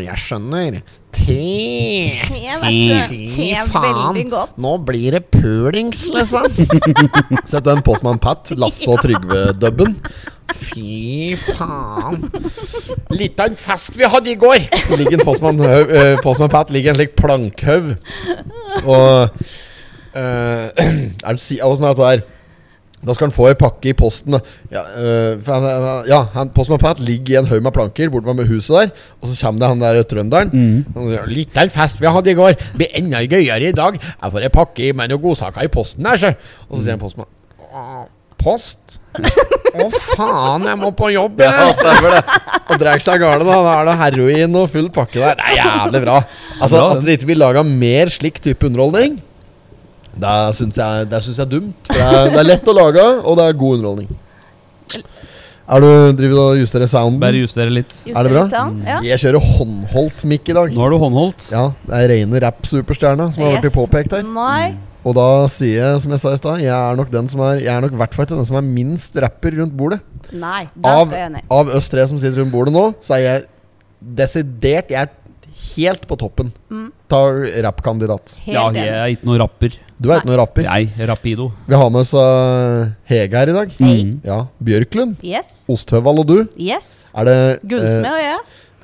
jeg skjønner. Te. Te, vet du. Te er veldig godt. Nå blir det pulings, liksom. Sett den Postman Pat, Lasse og Trygve-dubben. Fy faen. Litt av en fest vi hadde i går. Ligger en Postman, uh, Postman Pat ligger en slik plankhaug. Og uh, Er det si Åssen er dette her? Da skal han få ei pakke i posten. Ja, øh, han, ja han, Postman Pat ligger i en haug med planker borte ved huset der. Og så kommer det han der trønderen. Mm. Litt av en fest vi hadde i går. Blir enda gøyere i dag. Jeg får ei pakke med noen godsaker i posten her, så. Og så sier han postmann Post? Å, faen, jeg må på jobb, jeg. Ja, stemmer det. Og drar seg gale, da. Da er det heroin og full pakke der. Det er jævlig bra. Altså, At det ikke blir laga mer slik type underholdning, det syns jeg, det syns jeg er dumt. For det er, det er lett å lage, og det er god underholdning. Er du driver du og justerer sounden? Bare justere litt. Justere Er det bra? litt Sånn, ja. Jeg kjører håndholdt mic i dag. Nå har du håndholdt. Ja, Det er rene rapp-superstjerna som har Yes. blitt påpekt her. Nei. Og da sier jeg, som jeg sa i stad, jeg er nok den som er Jeg er nok i hvert fall den som er minst rapper rundt bordet. Nei, da Av, skal jeg ned. av oss tre som sitter rundt bordet nå, så er jeg desidert Jeg er helt på toppen. Ta rappkandidat. Ja, jeg er ikke noen rapper. Du er ikke noen rapper. Er rapido. Vi har med oss uh, Hege her i dag. Hei. Mm. Ja, Bjørklund. Yes. Osthøvald og du. Yes. Er det Gullsmed eh, og jeg.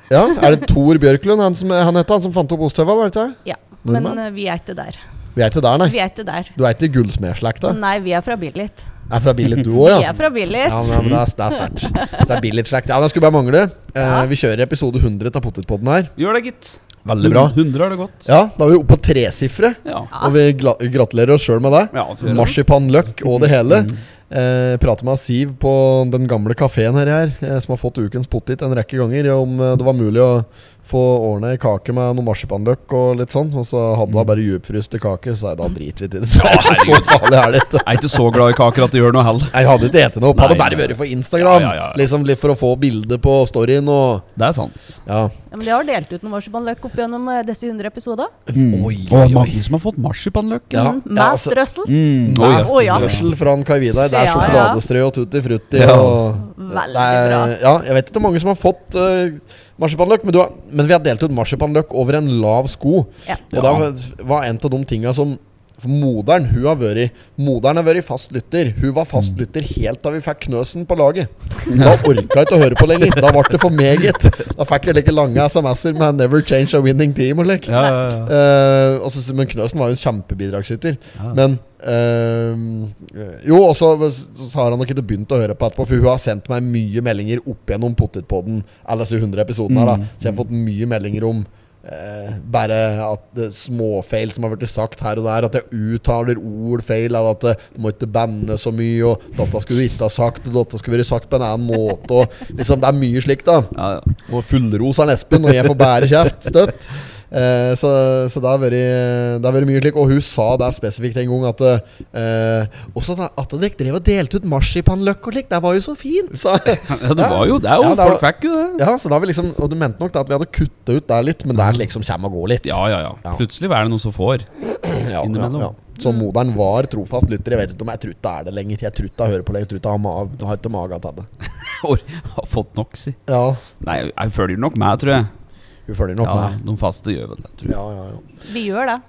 Ja, er det Tor Bjørklund han, som, han heter han som fant opp Osthøvald? var det ikke? Ja. Men Nordmann? eh, vi er ikke der. Vi er ikke der, nei. Vi er ikke der. Du er ikke i gullsmedslekta? Nei, vi er fra Billit. Er fra Billit du òg, Vi ja? er fra Billit. Ja, men, det er, det er sterkt. Så det er Billit-slekt. Ja, det skulle bare mangle. Eh, vi kjører episode 100 av Potetpodden her. Gjør det, gitt. Veldig bra. 100 er det godt. Ja, da er vi oppe på tresifre. Ja. Og vi gratulerer oss sjøl med det. Ja, får gjøre det. Marsipan Løk og det hele. Eh, prater med Siv på den gamle kafeen her, her eh, som har fått ukens pottit en rekke ganger, om eh, det var mulig å få ordna ei kake med noe marsipanløk og litt sånn. Og så hadde hun bare djupfryste kake, så jeg da driter vi i det. Så, så farlig er det ikke. Jeg er ikke så glad i kaker at det gjør noe heller. Jeg hadde ikke spist noe opp. Hadde bare vært for Instagram. Ja, ja, ja. Liksom litt For å få bilde på storyen og Det er sant. Ja. Ja, men de har delt ut noen marsipanløk opp gjennom eh, disse 100 episoder. Mm. Oi, oi, oi. mange som har fått marsipanløk. Ja. Mm, Ja, altså-. Mm. oh, yes. oh, ja. strøssel fra Kai Vidar. Det er Ja, ja. sjokoladestrø og tutti frutti. Ja. Og Veldig er, bra. Ja, jeg vet ikke hvor mange som har fått uh, marsipanløk, men, du har, men vi har delt ut marsipanløk over en lav sko. Ja. Og da var en av de tinga som for moderen hun har vært Moderen har vært fast lytter. Hun var fast lytter helt da vi fikk Knøsen på laget. Da orka jeg ikke å høre på lenger. Da ble det for meget. Da fikk jeg like lange SMS-er med 'Never change a winning team' og like. Ja, ja, ja. Uh, også, men Knøsen var jo en kjempebidragsyter. Men uh, Jo, og så, har han nok ikke begynt å høre på etterpå, for hun har sendt meg mye meldinger opp gjennom Potetpodden, alle disse 100 episodene her, da. Mm. Så jeg har fått mye meldinger om eh, bare at småfeil som har blitt sagt her og der, at jeg uttaler ord feil, eller at eh, du må ikke banne så mye, og dette skulle du ikke ha sagt, og dette skulle vært sagt på en annen måte, og liksom, det er mye slikt, da. Ja, ja. Og fullroser Espen, og jeg får bære kjeft støtt. Eh, så, så det har vært mye slik. Og hun sa det spesifikt en gang at eh, Også at dere drev og delte ut marsipanløk og slikt. Det var jo så fint! Så, ja, det var jo det. jo Ja, det var- Folk fikk jo det. ja, så da vi liksom Og du mente nok da at vi hadde kutta ut der litt, men det liksom kommer og går litt. Ja, ja, ja. Ja. Plutselig er det noen som får. Ja, innimellom. ja, ja. Så moderen var trofast lytter. Jeg vet ikke om jeg trutta er det lenger. Jeg trutta hører på det. Jeg ikke har, ma har ikke maga til det. Har fått nok, si. Ja, Nei, jeg følger nok med, tror jeg. Hun følger nok Ja, med. De faste gjør vel det, tror jeg. Ja, ja, ja. Vi gjør det.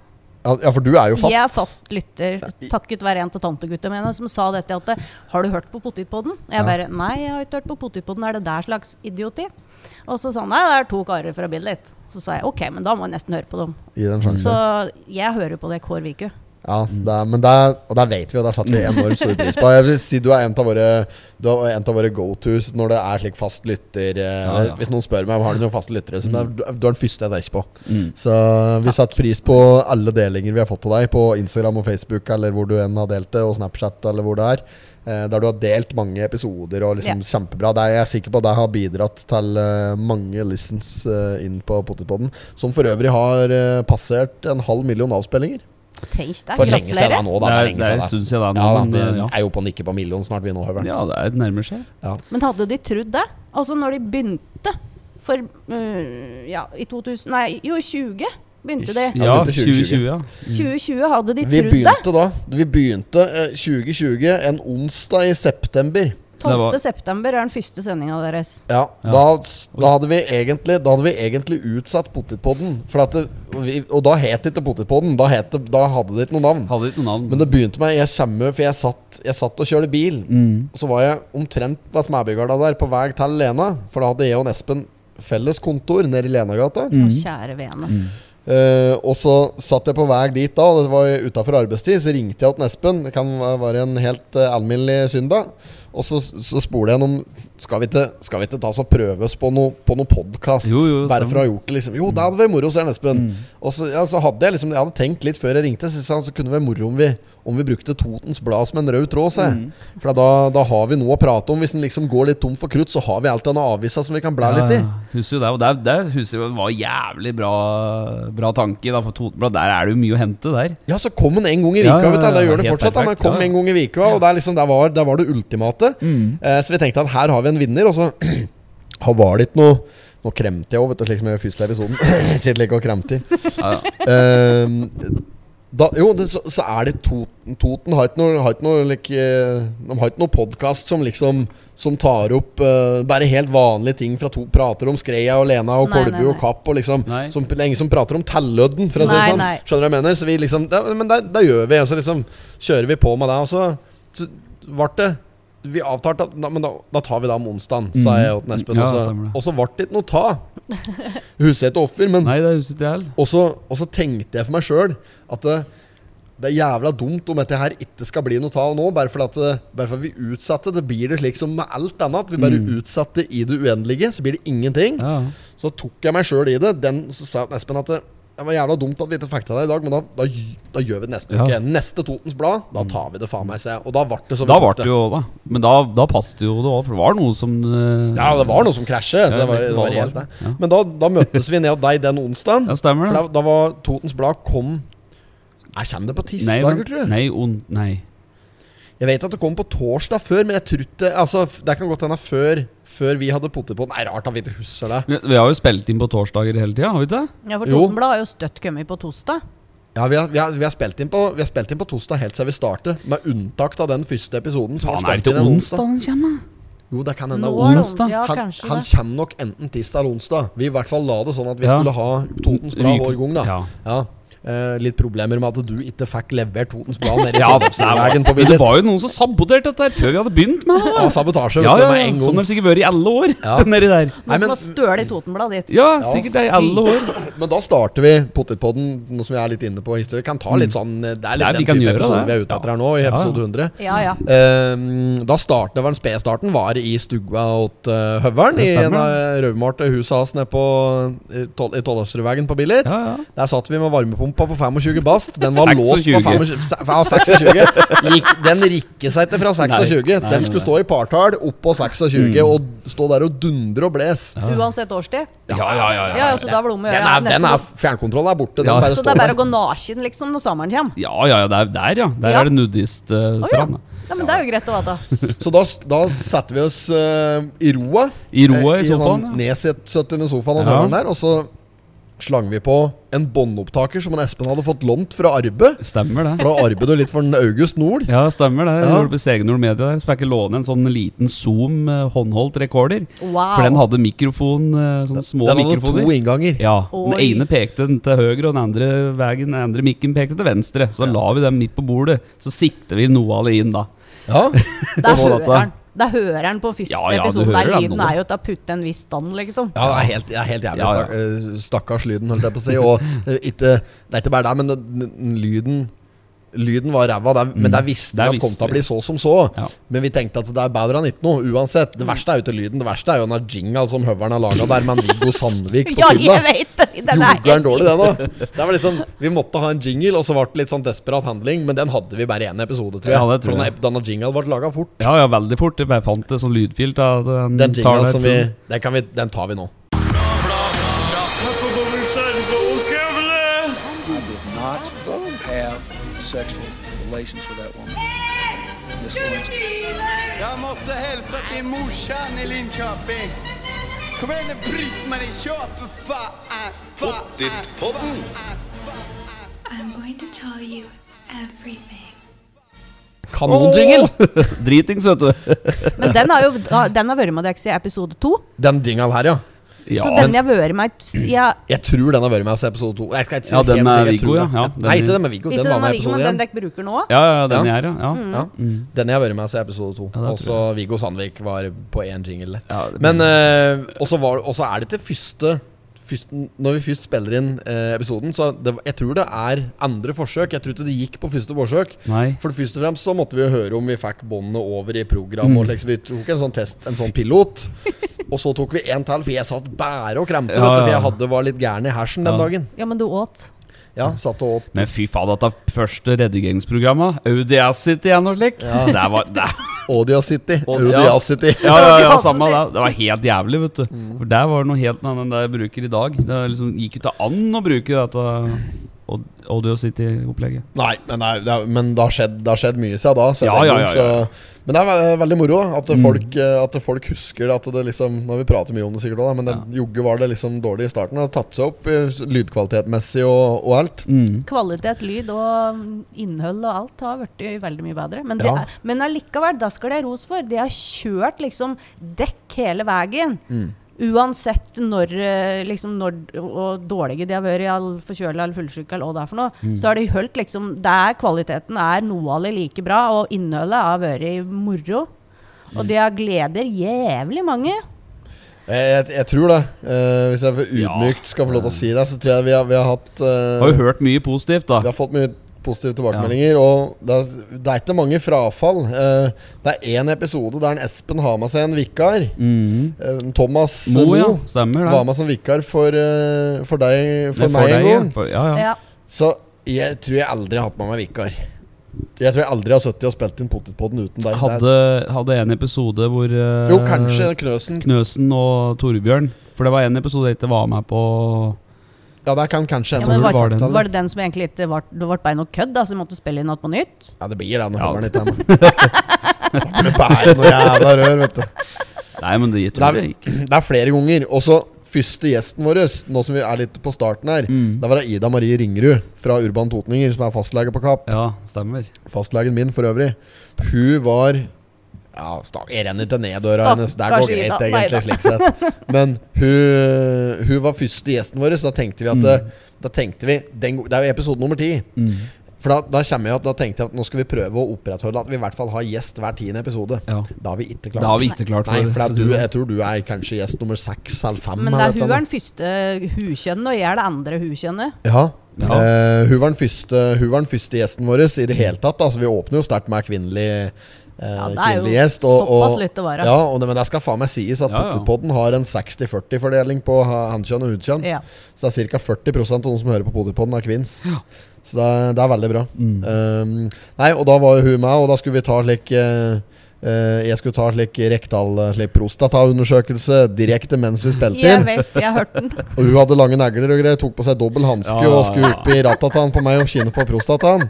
Ja, for du er jo fast. Jeg er fast lytter, takket være en av tantegutta mine som sa dette at Har du hørt på Potetpodden? Jeg bare Nei, jeg har ikke hørt på Potetpodden. Er det der slags idioti? Og så sa han nei, det er to karer fra Billit. Så sa jeg ok, men da må jeg nesten høre på dem. Så jeg hører på det hver uke. Ja, er, men det er, og det vet vi, og det satte vi enormt stor pris på. Jeg vil si Du er en av våre Du er en av våre go-tos når det er slik fast lytter. eh, Ja, ja. Hvis noen spør meg har du noen faste lyttere, så er, du er den første jeg tenker på. Mm. Så vi setter pris på alle delinger vi har fått av deg på Instagram og Facebook, eller hvor du enn har delt det, og Snapchat, eller hvor det er. Eh, der du har delt mange episoder, og liksom kjempebra. Det er jeg sikker på at det har bidratt til eh, mange listens inn på Potetpodden. Som for øvrig har passert en halv million avspillinger. Tenk deg. For lenge siden da nå, Det er, det er en stund siden da. Ja, da, vi er jo på nikke på million snart, vi nå, Høveren. ja, det er, nærmer seg. Men hadde de trodd det? Altså når de begynte for uh, Ja, i 2000 Nei, jo, i 20 begynte de. Ja, Ja, 2020. 2020, ja. 2020 hadde de Vi trodd det. begynte da Vi begynte eh, 2020 en onsdag i september. Det var- 12. september er den første sendinga deres. Ja, Ja. Da, da, hadde vi egentlig, da hadde vi egentlig utsatt Potetpodden. Og da het det ikke Potetpodden. Da, det, da hadde det ikke noe navn. Hadde ikke noe navn. Men det begynte med Jeg kommer, for jeg satt, jeg satt og kjørte bil. mm. Og så var jeg omtrent ved Smæbygarda der på vei til Lena. For da hadde jeg og Espen felles kontor nede i Lenagata. Mm. Kjære vene. Eh, og så satt jeg på vei dit da, og det var utafor arbeidstid. Så ringte jeg til Espen. Det kan være en helt uh, alminnelig søndag. Og så, så spoler jeg om skal vi, ikke, skal vi ikke ta oss og prøve oss på noe, på noe podkast? Bare for å ha gjort det, liksom. Jo, det hadde vært moro, sier Espen. Mm. Og så, ja, så hadde jeg liksom Jeg hadde tenkt litt før jeg ringte, så, så kunne det vært moro om vi, om vi brukte Totens Blad som en rød tråd. jeg. Mm. For da, da har vi noe å prate om. Hvis en liksom går litt tom for krutt, så har vi alltid denne avisa som vi kan blæ litt i. Husker jo det, og der, der husker jeg var jævlig bra, bra tanke. Da, for Totenblad, der er det jo mye å hente der. Ja, så kom den en gang i Ja, vika, ja, vet du. Det gjør den fortsatt. da, Men kom ja. en gang i vika, og det, er liksom, der, var, det var det ultimate. Eh, så vi tenkte at her har vi en vinner, og så har var det ikke noe Nå kremte jeg òg, vet du, slik som jeg gjør første episoden. Sitter like og kremter. Ja, ja. Ehm, da, jo, det, så, så er det Toten Toten har ikke noe, har ikke noe like, De har ikke noe podkast som liksom Som tar opp uh, bare helt vanlige ting fra to Prater om Skreia og Lena og Nei, Kolbu nei, nei. og Kapp og liksom Nei. som, Det er ingen som prater om Tellødden, for å si det sånn. nei. Skjønner du hva jeg mener? Så vi liksom det, Men det gjør vi, og så liksom kjører vi på med det. Og så, så ble det Vi avtalte at da, Men da, da tar vi det om onsdagen, sa Mhm. jeg til Espen. Og så- ble det ikke noe ta. Huset et offer, men Nei, det er huset jeg og så, tenkte jeg for meg sjøl at det, det er jævla dumt om dette her ikke skal bli noe ta nå, bare fordi at det, bare fordi vi utsatte. Det blir det slik som med alt annet. Vi bare Mm. utsatte i det uendelige, så blir det ingenting. Ja. Så tok jeg meg sjøl i det. Den, så sa Espen at det, det var jævla dumt at vi ikke fikk til det i dag, men da, da, da gjør vi det neste Ja. uke. Neste Totens Blad, da tar vi det faen meg, sa. Og da ble det så Da vi det jo da. Men da, da passet jo det òg, for det var noe som uh, Ja, det var noe som krasjet. Ja, det var, det var det. Ja. Men da, da møttes vi ned hos deg den onsdagen. Ja, stemmer For det. da, da var Totens Blad kom Nei, kommer det på tirsdager, tror du? nei, on, nei. Jeg vet at det kom på torsdag før, men jeg trodde Altså, det kan godt hende før Før vi hadde pottet på den. Nei, rart at vi ikke husker det. Vi, vi har jo spilt inn på torsdager hele tida, har vi ikke det? Ja, for. Totenbladet har jo støtt kommet på torsdag. Ja, vi har, vi har, vi har, spilt, inn på, vi har spilt inn på torsdag helt siden vi startet, med unntak av den første episoden. Som Faen, er det ikke onsdag den kommer? Jo, det kan hende onsdag. onsdag? Ja, Han, han kommer nok enten tirsdag eller onsdag. Vi i hvert fall la det sånn at vi Ja. skulle ha Totens Blad vår gang. da Ja. Ja. Eh, litt problemer med at du ikke fikk levert Totens Blad nede i Ja, det, Tønsbergveien på billett. det var jo noen som saboterte dette her før vi hadde begynt med det. Ja, sabotasje Ja, ja, ja. Sånn har det sikkert vært i alle år. Ja. Nedi der. Noen Nei, men- som har støl i Totenbladet ditt. Ja, Ja, sikkert det i alle år. Men da starter vi Potetpodden, nå som vi er litt inne på historie. Kan ta litt sånn Det er litt vi den type gjøre episode det. vi er ute etter Ja. her nå, i episode 100. Ja, ja. Um, da startet var den spede-starten var i Stugva åt uh, Høveren. I en av rødmalte huset hans nede på i Tol- i Tollefsrudvegen på Billit. Ja, ja. Der satt vi med varme på 25 bast. Den var 26. låst på 25, se- ja, 26. Gikk, den rikker seg ikke fra 26. Nei, nei, den skulle stå i partall oppå 26 Mm. og stå der og dundre og bles. Uansett årstid. Ja, ja, ja, ja, Ja, så da var det om å Den er, den er Fjernkontrollen er borte. Den Ja. så det er bare å gå naken liksom når sommeren kommer. Ja, ja, ja, der, der ja. Der er det nudiststrand. Å, Ja, men det er jo greit å vite. Så da, da setter vi oss uh, i roa. I roa i sofaen. sofaen. den Nedsettende sofaen og Ja. sånn der. Og så slang vi på en båndopptaker som en Espen hadde fått lånt fra Arbe. Stemmer det. For da arbeidet du litt for en August Nord. Ja, stemmer det. Ja. Ja. På Segenord Media der, så fikk jeg låne en sånn liten Zoom eh, håndholdt rekorder. Wow. For den hadde mikrofon, eh, sånne små Den hadde mikrofoner. to innganger. Ja, Den Oi. ene pekte den til høyre, og den andre vegen, den andre mikken pekte til venstre. Så la vi dem midt på bordet. Så sikter vi noe av det inn, da. Ja. Der dette. han. Der hører han på første Ja, ja, episode. Der lyden nå. er jo til å putte en viss stand, liksom. Ja, det er helt, det er helt jævlig. Ja, ja. Eh, stakkars lyden, holdt jeg på å si. Og eh, ikke, det er ikke bare det, men lyden Lyden var ræva, det er- men Mm. det visste Det vi at kom til å bli så som så. Ja. Men vi tenkte at det er bedre enn ikke noe, uansett. Det verste er jo ikke lyden. Det verste er jo den jingle som Høveren har laga der med Viggo Sandvik på Ja, jeg vet det! Den er dårlig, den òg? Det var liksom, vi måtte ha en jingle, og så ble det litt sånn desperat handling. Men den hadde vi bare én episode, tror jeg. Ja, det tror For jeg. den- Denne jingle ble laga fort. Ja, ja, veldig fort. Jeg bare fant det som lydfilt. den. Den tar som vi den, kan vi Den tar vi nå. Sexual relations with that woman. Miss Jag måste hälsa till morsan i Linköping. Kom igen nu Britt-Marie, kör för fan! Pottitpodden. I'm going to tell you everything. Kanonjingle! Dritings, vet du. Men den har jo den har vært med deg i episode to. Den jinglen her, ja. Ja, så den jeg har vært med i Jeg tror den har vært med oss i episode to. Jeg skal ikke si Ja, den er med Viggo, ja. Ja, den Nei, ikke den med Viggo. Den den var med i Viggo, episode men den én. dere bruker nå. ja, ja, den Ja. er, ja. ja. Mm. Ja. Mm. Den jeg har vært med oss i episode to. Ja, også Og så Viggo Sandvik var på én jingle der. ja Men uh, Og var- og så er det til første Først, når vi først spiller inn eh, episoden, så det, jeg tror det er andre forsøk. Jeg tror ikke det gikk på første forsøk. Nei. For først og fremst så måtte vi jo høre om vi fikk båndene over i program. Mm. Og liksom, vi tok en sånn test, en sånn pilot. og så tok vi en til, for jeg satt bare og kremte. Ja, ja. For jeg hadde, var litt gæren i hersen den dagen. Ja, men du åt. Ja, satt og åt. Men fy faen, dette første redigeringsprogrammet, Audiacity er noe slikt, Ja. det var det, Audiacity. Audiacity. Ja, ja, ja, samme det. Det var helt jævlig, vet du. Mm. For der var det noe helt annet enn det jeg bruker i dag. Det liksom gikk ikke an å bruke dette Aud- City-opplegget. Nei, men, nei, det, er, men det, har skjedd, det har skjedd mye siden da. Ja, ja, ja, ja. Så, men det er veldig moro at, folk, Mm. folk, eh, at folk husker det, at det liksom Når vi prater mye om det sikkert også, men det, jogge var det liksom dårlig i starten. Det har tatt seg opp eh, lydkvalitetmessig og, og alt. Mm. Kvalitet, lyd og mm, innhold og alt har blitt veldig mye bedre. Men, det Ja. men allikevel, da skal det ros for. De har kjørt liksom dekk hele veien. Mm. Uansett når, eh, liksom når og dårlige de har vært, all forkjøla eller fullsyke eller hva det er for noe, Mm. så har de holdt liksom Der kvaliteten er noe av det like bra, og innholdet har vært moro. Mm. Og det har gleder jævlig mange. Jeg, jeg, jeg tror det. Uh, hvis jeg for ydmykt skal få lov til å si det, så tror jeg vi har, vi har hatt uh, Har jo hørt mye positivt, da. Vi har fått mye positive tilbakemeldinger, og det er, det er ikke mange frafall. Uh, det er én episode der en Espen har med seg en vikar. Mm. Uh, Thomas Mo, Mo ja. Stemmer var med som vikar for, uh, for deg, for meg en deg, gang. ja. For, ja, ja. Ja. Så jeg tror jeg aldri har hatt med meg vikar. Jeg tror jeg aldri har sittet og spilt inn Potetpodden uten deg. Hadde, hadde en episode hvor jo, kanskje Knøsen. Knøsen og Torbjørn For det var en episode jeg ikke var med på. Ja, det kan kanskje Ja, var, var, det, var, det. den som egentlig ikke var Det ble bare noe kødd, da, så vi måtte spille inn alt på nytt? Ja, det blir det når Ja. høveren ikke er med. Bare noe jævla rør, vet du. Nei, men det, Det er, det er flere ganger. Og så første gjesten vår, nå som vi er litt på starten her, Mm. det var Ida Marie Ringerud fra Urban Totninger, som er fastlege på Kapp. Ja, stemmer. Fastlegen min for øvrig. Hun var Ja, stak, jeg renner til ned døra hennes. Det går greit, Ida. egentlig, slik sett. Men hun, hun var første gjesten vår, så da tenkte vi at det, Da tenkte vi den, Det er jo episode nummer ti. Mm. For da, da kommer jeg at Da tenkte jeg at nå skal vi prøve å opprettholde at vi i hvert fall har gjest hver tiende episode. Ja. Da har vi ikke klart. Da har vi ikke klart. Nei, for du, det. jeg tror du er kanskje gjest nummer seks eller fem. Men det er hun er den første hukjønnet, og jeg er det andre hukjønnet. Ja. Ja. Uh, hun, var den første, hun var den første gjesten vår i det hele tatt. Altså, vi åpner jo sterkt med kvinnelig, Ja, det er jo gjest. Og, såpass lytt å være. ja, og det, men det skal faen meg sies at Ja, ja. Potetpodden har en 60-40-fordeling på hankjønn og hunkjønn. Ja. Så det er ca. 40% av noen som hører på Potetpodden, er kvinns. Så det er, det er veldig bra. Mm. Um, nei, og da var jo hun med, og da skulle vi ta slik uh, Uh, Jeg skulle ta slik rektal slik prostataundersøkelse direkte mens vi spilte Jeg inn. vet, jeg har hørt den. Og hun hadde lange negler og greier, tok på seg dobbel hanske Ja. og skulle opp i ratatan på meg og kinne på prostataen.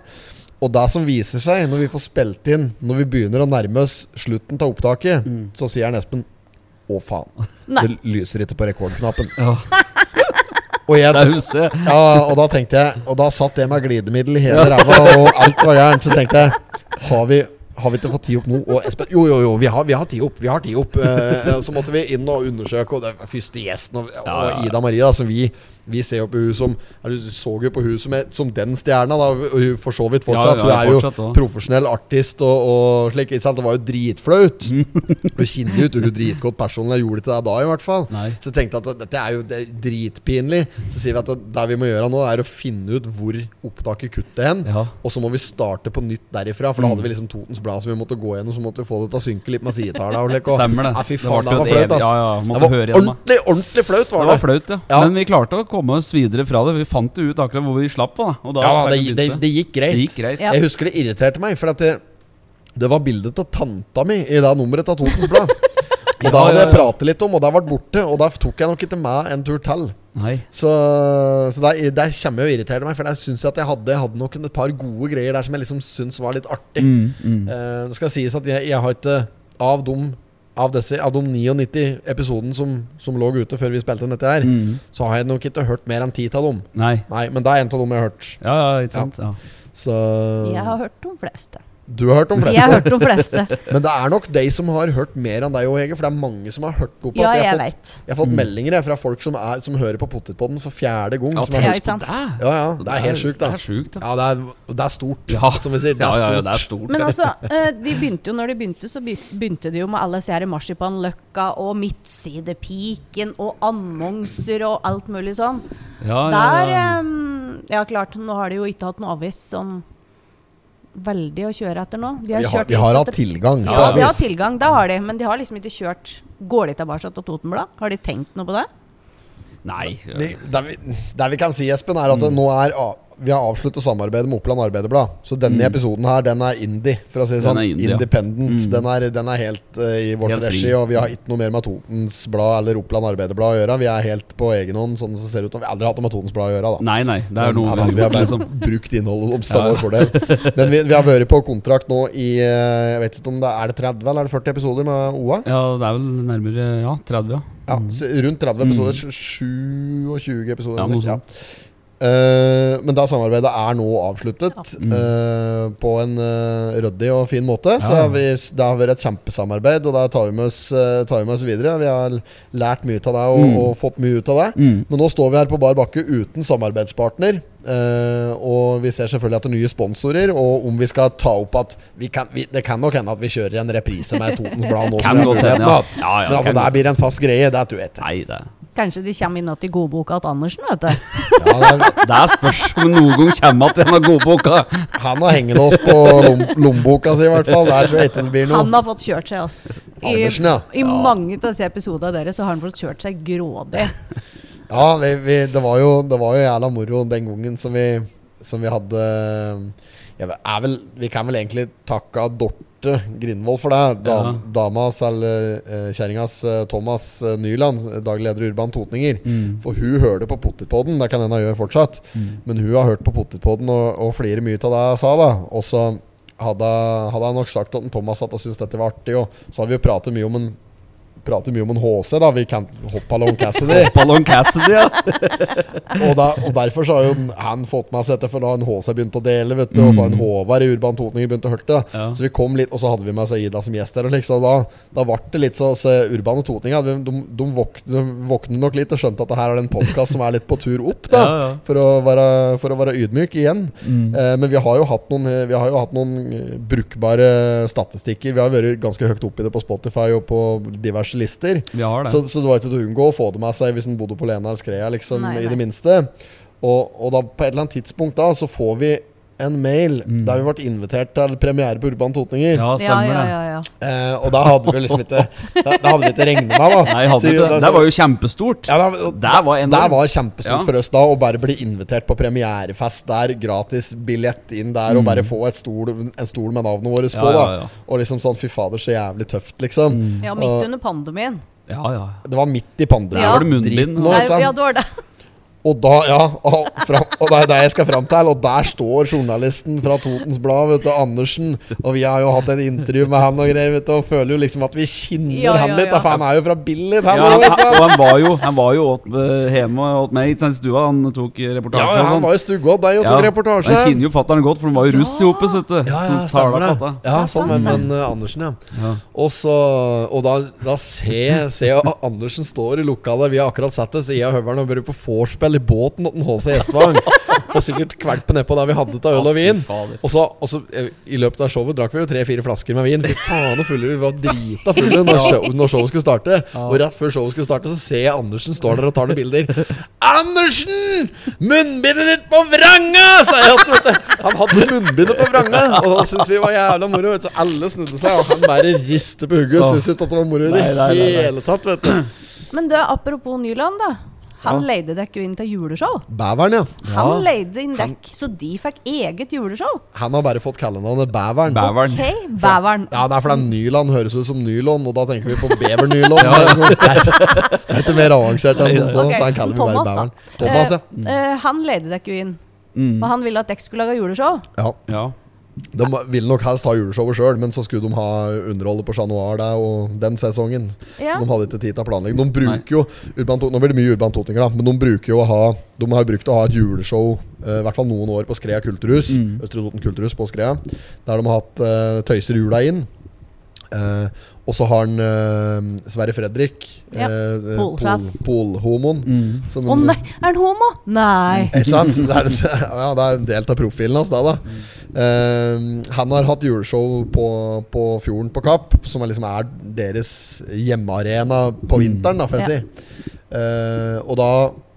Og det som viser seg når vi får spilt inn, når vi begynner å nærme oss slutten av opptaket, så sier han Espen Å, faen. Nei. Det lyser ikke på rekordknappen. Ja. Og, jeg, ja, og da tenkte jeg Og da satt jeg med glidemiddel i hele ræva, og alt var gærent. Så tenkte jeg Har vi har vi ikke fått tid opp nå? Og Espen, jo, jo, jo, vi har, vi har tid opp. Vi har tid opp eh, Så måtte vi inn og undersøke, og det var første gjesten, og, og. Ida Maria, som vi vi ser jo på hun som eller, Du så jo på hun som, som den stjerna, da. Hun for så vidt fortsatt. Ja, ja, hun er jo fortsatt også. profesjonell artist og, og slik. Ikke sant? Det var jo dritflaut. hun kjenner jo ikke hun dritgodt personlig. Jeg gjorde til deg da, i hvert fall. Nei. Så jeg tenkte at dette er jo det er dritpinlig. Så sier vi at det, det vi må gjøre nå, er å finne ut hvor opptaket kutter hen. Ja. Og så må vi starte på nytt derifra. For da hadde vi liksom Totens Blad som vi måtte gå gjennom. Så måtte vi få det til å synke litt med sidetallene. Stemmer det. Ja, fy Det faen, det var jo et flaut, ass. ja, ja, det var ordentlig, ordentlig flaut, Det var var flaut, ja. Ja. Men vi klarte å komme oss videre fra det. Vi fant det ut akkurat hvor vi slapp på. Da. Og da Ja, det, det, det gikk greit. Det gikk greit. Ja. Jeg husker det irriterte meg, for at det, det var bildet av tanta mi i det nummeret av Totens Blad. Og Ja, da hadde jeg pratet litt om, og det ble borte. Og da tok jeg nok ikke med en tur til. Nei. Så, så der, der kommer jeg og irriterer meg, for der syns jeg at jeg hadde, jeg hadde nok et par gode greier der som jeg liksom syns var litt artig. Mm, mm. Uh, det skal sies at jeg, jeg har ikke av de, av disse, av de 99 episodene som, som lå ute før vi spilte inn dette her, Mm. så har jeg nok ikke hørt mer enn ti av dem. Nei. Nei, men det er en av dem jeg har hørt. Ja, ja, ikke sant. Ja. Så Jeg har hørt de fleste. Du har hørt de Jeg har hørt de fleste. Men det er nok de som har hørt mer enn deg òg, Hege. For det er mange som har hørt opp Ja, at jeg har fått, jeg har fått meldinger fra folk som, er, som hører på Potetpodden for fjerde gang. Ja, som har? Det, ja, ja, det er helt sjukt, da. Det er sjukt, da. Ja, det er, det er stort, Ja. som vi sier. Det Ja, er ja, det er stort. Men altså, eh, de begynte jo når de begynte, så begynte de jo med alle disse her Marsipanløkka og Midtsidepiken og annonser og alt mulig sånn. ja, ja, Der ja. Ja, klart, nå har de jo ikke hatt noe avis sånn veldig å kjøre etter nå. De har Vi har, kjørt vi har hatt tilgang Ja, de har tilgang, det har de, men de har liksom ikke kjørt Går de tilbake til Totenblad? Har de tenkt noe på det? Nei. Det, det, vi, det vi kan si, Espen, er Mm. at nå er a- vi har avsluttet samarbeidet med Oppland Arbeiderblad. Så denne episoden her, den er indie, for å si det Mm. Sånn. ja. Independent. Mm. Den, er, den er helt uh, i vårt Helt fri. regi, og vi har ikke noe mer med Totens Blad eller Oppland Arbeiderblad å gjøre. Vi er helt på egen hånd, sånn det ser ut. Og vi har aldri hatt noe med Totens Blad å gjøre, da. Nei, nei. Det er noe Men, vi har har bare liksom. brukt innholdet om Ja. vår fordel. Men vi, vi har vært på kontrakt nå i eh, Jeg vet ikke om det er det 30 eller er det 40 episoder med OA? Ja, det er vel nærmere ja, 30, ja. Ja, så rundt 30 episoder. 27 episoder. Ja, noe sånt. sånt. Eh, men da samarbeidet er nå avsluttet Mm. uh, på en uh, ryddig og fin måte. Så Ja. har vi, det har vært et kjempesamarbeid, og da tar vi med oss, tar vi med oss videre. Vi har lært mye av det og, Mm. og fått mye ut av det. Mm. Men nå står vi her på bar bakke uten samarbeidspartner. eh, og vi ser selvfølgelig etter nye sponsorer. Og om vi skal ta opp at vi kan, vi, Det kan nok hende at vi kjører en reprise med Totens Blad nå. Ja. Ja, ja, Men altså, blir det blir en fast greie. Det tror jeg ikke. Nei, det Kanskje de kommer inn igjen til godboka til Andersen, vet du. Ja, det er, Det er spørs om noen gang kommer til denne godboka. han har hengelås på lom, lommeboka si, i hvert fall. Der tror jeg ikke det blir noe. Han har fått kjørt seg, ass. I, Andersen, ja. I mange av disse episodene deres så har han fått kjørt seg grådig. Ja, vi, vi, det, var jo, det var jo jævla moro den gangen som vi, som vi hadde vel, Vi kan vel egentlig takke Dorte Grindvold for det. Dam, Ja. Damas, eller uh, kjerringas eh, Thomas eh, Nyland, daglig leder i Urban Totninger. Mm. For hun hørte på Potetpodden, det kan hende hun gjør fortsatt. Men hun har hørt på Potetpodden og, og flirer mye av det jeg sa. da Og så hadde, hadde jeg nok sagt at Thomas at jeg syntes dette var artig. Og så har vi jo pratet mye om en Prater mye om en HC, da. Vi kan Hoppalong Cassidy. Ballon Cassidy, ja. og, da, og derfor så har jo han fått med seg dette, for da har en HC begynt å dele, vet du. Og så har en Håvard i Urban Totninger begynt å høre det. Ja. Så vi kom litt, og så hadde vi med oss Ida som gjest der. Og liksom, da, da ble det litt så, så Urban og Totninger de, de, de, våkne, de våknet nok litt og skjønte at det her er en podkast som er litt på tur opp, da. Ja, ja. For, å være, for å være ydmyk igjen. Mm. Eh, men vi har jo hatt noen, vi har jo hatt noen eh, brukbare statistikker. Vi har vært ganske høyt oppe i det på Spotify og på diverse lister. Vi har det. Så, så det var ikke til å unngå å få det med seg hvis en bodde på Lena eller Skrea, liksom, Nei, i det minste. Og, og da på et eller annet tidspunkt da så får vi en mail Mm. der vi ble invitert til premiere på Urban Totninger. Ja, stemmer ja, det. ja, ja. Eh, og da hadde vi liksom ikke Da, da hadde vi ikke regnet med, da. Nei, hadde Så- ikke det. da- Det var jo kjempestort. ja, da, Det var enormt. det var kjempestort Ja. for oss da å bare bli invitert på premierefest der. Gratis billett inn der, og bare få et stol, en stol med navnet vårt Mm. Ja, på. da ja, ja. Og liksom sånn Fy fader, så jævlig tøft, liksom. ja, midt under pandemien. Ja, ja. Det var midt i pandemien. Ja. Var det munnbind? Nå, Nei, ja, det var det. Og da, ja, og, fram, og det er det jeg skal fram til. Og der står journalisten fra Totens Blad, vet du, Andersen. Og vi har jo hatt et intervju med han og greier, vet du, og føler jo liksom at vi kinner Ja, han ja, litt. ja. For han er jo fra Billit, Ja, han han, og han var jo, han var jo åt, eh, hjemme hos meg i stua. Han tok reportasje. Ja, ja, han sånn. var jo stuggodt deg og tok Ja, reportasje. Jeg kjenner jo fatter'n godt, for de var jo russ i hopet, vet du. Ja, ja, stemmer det. Ja, sånn med men, uh, Andersen, ja. Ja. Og, så, og da, da ser ser jeg Andersen står i lokalet. Vi har akkurat sett det, så jeg og Høveren har vært på vorspiel i båten til H.C. Gjesvang. og sikkert kvalpe nedpå der vi hadde til øl og vin. Og så, og så eh, I løpet av showet drakk vi jo tre-fire flasker med vin. Fy faen fulle Vi var drita fulle når, show, når showet skulle starte. Og rett før showet skulle starte, så ser jeg Andersen står der og tar noen bilder. Andersen! Munnbindet ditt på vranga! Sa jeg at vet du. Han hadde munnbindet på vranga, og da syntes vi var jævla moro. Vet du. Så alle snudde seg, og han bare rister på hugget og syntes ikke at det var moro i det hele tatt. vet du Men du, apropos Nyland, da. Han leide dekk jo inn til juleshow. Bæveren, ja. Han leide inn dekk, så de fikk eget juleshow. Han har bare fått kallenavnet Bæveren. Bæveren. Ok, Bæveren. Ja, det er fordi Nyland høres ut som nylon, og da tenker vi på bevernylon. Er sånn- det er ikke mer avansert enn som så, okay. så han kaller vi bare Thomas. Bæveren. Thomas, ja. Uh, uh, han leide dekk jo inn. Mm. Og han ville at dekk skulle lage juleshow. ja. Ja. De ville nok helst ha juleshowet sjøl, men så skulle de ha underholdet på Chat Noir der og den sesongen. Ja. Så de hadde ikke tid til å planlegge. De bruker jo Urban Nå blir det mye Urban Totinger, da, men de bruker jo å ha De har brukt å ha et juleshow eh, i hvert fall noen år på Skrea kulturhus. Østre Toten kulturhus på Skrea. Der de har hatt uh, Tøyser jula inn. Eh, og så har han eh, Sverre Fredrik, Ja, eh, polhomoen. pol- pol mm. Å nei, er han homo? Nei. ikke sant? Det er, ja, det er en del av profilen hans, det, da. Eh, han har hatt juleshow på, på Fjorden på Kapp, som er liksom er deres hjemmearena på vinteren, da, får jeg Ja. si. Eh, og da,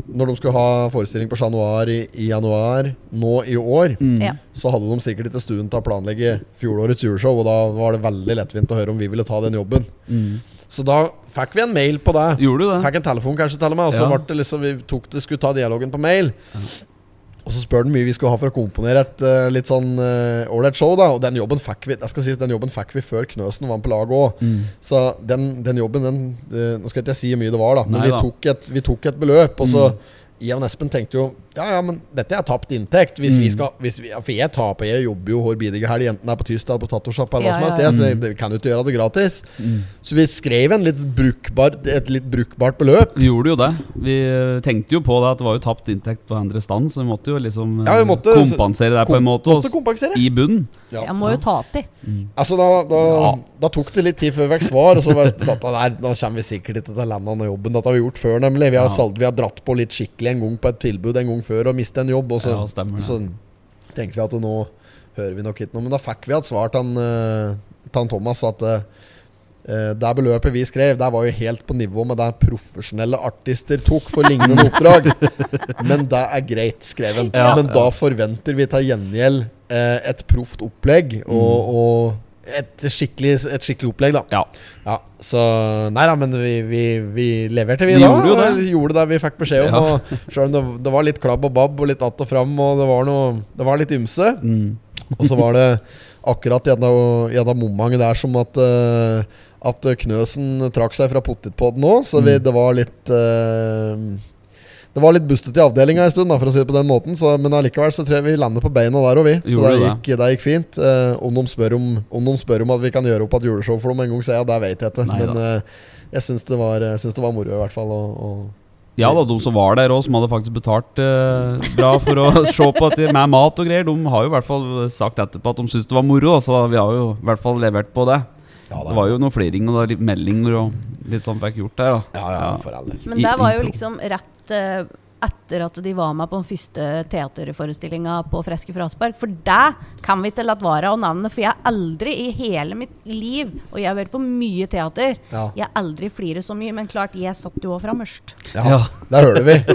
når de skulle ha forestilling på Chat Noir i, i januar nå i år, Ja. så hadde de sikkert ikke stuen til å planlegge fjorårets juleshow, og da var det veldig lettvint å høre om vi ville ta den jobben. Så da fikk vi en mail på det. Gjorde du det? Fikk en telefon kanskje til og med, og så Ja. ble det liksom Vi tok det, skulle ta dialogen på mail. Og så spør han mye vi skulle ha for å komponere et uh, litt sånn ålreit uh, show. da Og den jobben fikk vi Jeg skal si, den jobben fikk vi før Knøsen var med på laget òg. Mm. Så den, den jobben den, uh, Nå skal ikke jeg si hvor mye det var, da men Nei vi da. tok, et, vi tok et beløp. Og så Mm. jeg og Espen tenkte jo Ja, ja, men dette er tapt inntekt. Hvis Mm. vi skal hvis vi, For jeg taper Jeg jobber jo hver bidige helg, enten det er på Tysdal, på Tattosjappa eller hva som helst. ja, ja. Så Mm. jeg, vi kan jo ikke gjøre det gratis. Så vi skrev en litt brukbar, et litt brukbart beløp. Vi gjorde jo det. Vi eh, tenkte jo på det at det var jo tapt inntekt på andre stand, så vi måtte jo liksom eh, Ja, vi måtte- kompensere det på en måte. Måtte kompensere. I bunnen. Ja. Jeg må jo ta til. Altså da, da, Ja. da tok det litt tid før vi fikk svar. Og så var jeg spent, der, Da kommer vi sikkert ikke til landet lande den jobben. Dette har vi gjort før, nemlig. Vi har, Ja. vi har dratt på litt skikkelig en gang på et tilbud en gang før og miste en jobb. Og så, Ja, stemmer ja. så tenkte vi at nå hører vi nok ikke noe. Men da fikk vi et svar til han, eh, til han Thomas at eh, det beløpet vi skrev, det var jo helt på nivå med det profesjonelle artister tok for lignende oppdrag. Men det er greit, skrev han. Ja. Men da forventer vi til gjengjeld uh, et proft opplegg og, og et, skikkelig, et skikkelig opplegg, da. Ja. Ja, så Nei da, men vi, vi, vi leverte, vi, Vi da. gjorde jo det. Vi Gjorde det vi fikk beskjed om. Ja. Og Selv om det, det var litt klabb og babb og litt att og fram, og det var, noe, det var litt ymse. Mm. Og så var det akkurat i det momentet der som at uh, At Knøsen trakk seg fra potetpodden òg, så Mm. vi, det var litt eh, Det var litt bustet i avdelinga en stund, da, for å si det på den måten. Så, men allikevel så tror jeg vi lander på beina der òg, vi. Så det gikk, det gikk fint. Eh, om, de om, om de spør om at vi kan gjøre opp et juleshow for dem en gang, så ja, det vet jeg ikke. Nei men eh, jeg syns det, var- syns det var moro, i hvert fall. Og, og Ja da, de som var der òg, som hadde faktisk betalt eh, bra for å se på at de, med mat og greier, de har jo i hvert fall sagt etterpå at de syns det var moro. da, Så vi har jo i hvert fall levert på det. Ja, Det var jo noe fliring og meldinger og litt sånn fikk gjort der. da ja, ja, for all del. Men det var jo liksom rett eh, etter at de var med på den første teaterforestillinga på Freske fraspark. For det kan vi ikke la være å nevne, for jeg har aldri i hele mitt liv Og jeg har vært på mye teater. Ja. Jeg har aldri fliret så mye, men klart, jeg satt jo òg framerst. Ja, Ja. Der hører vi.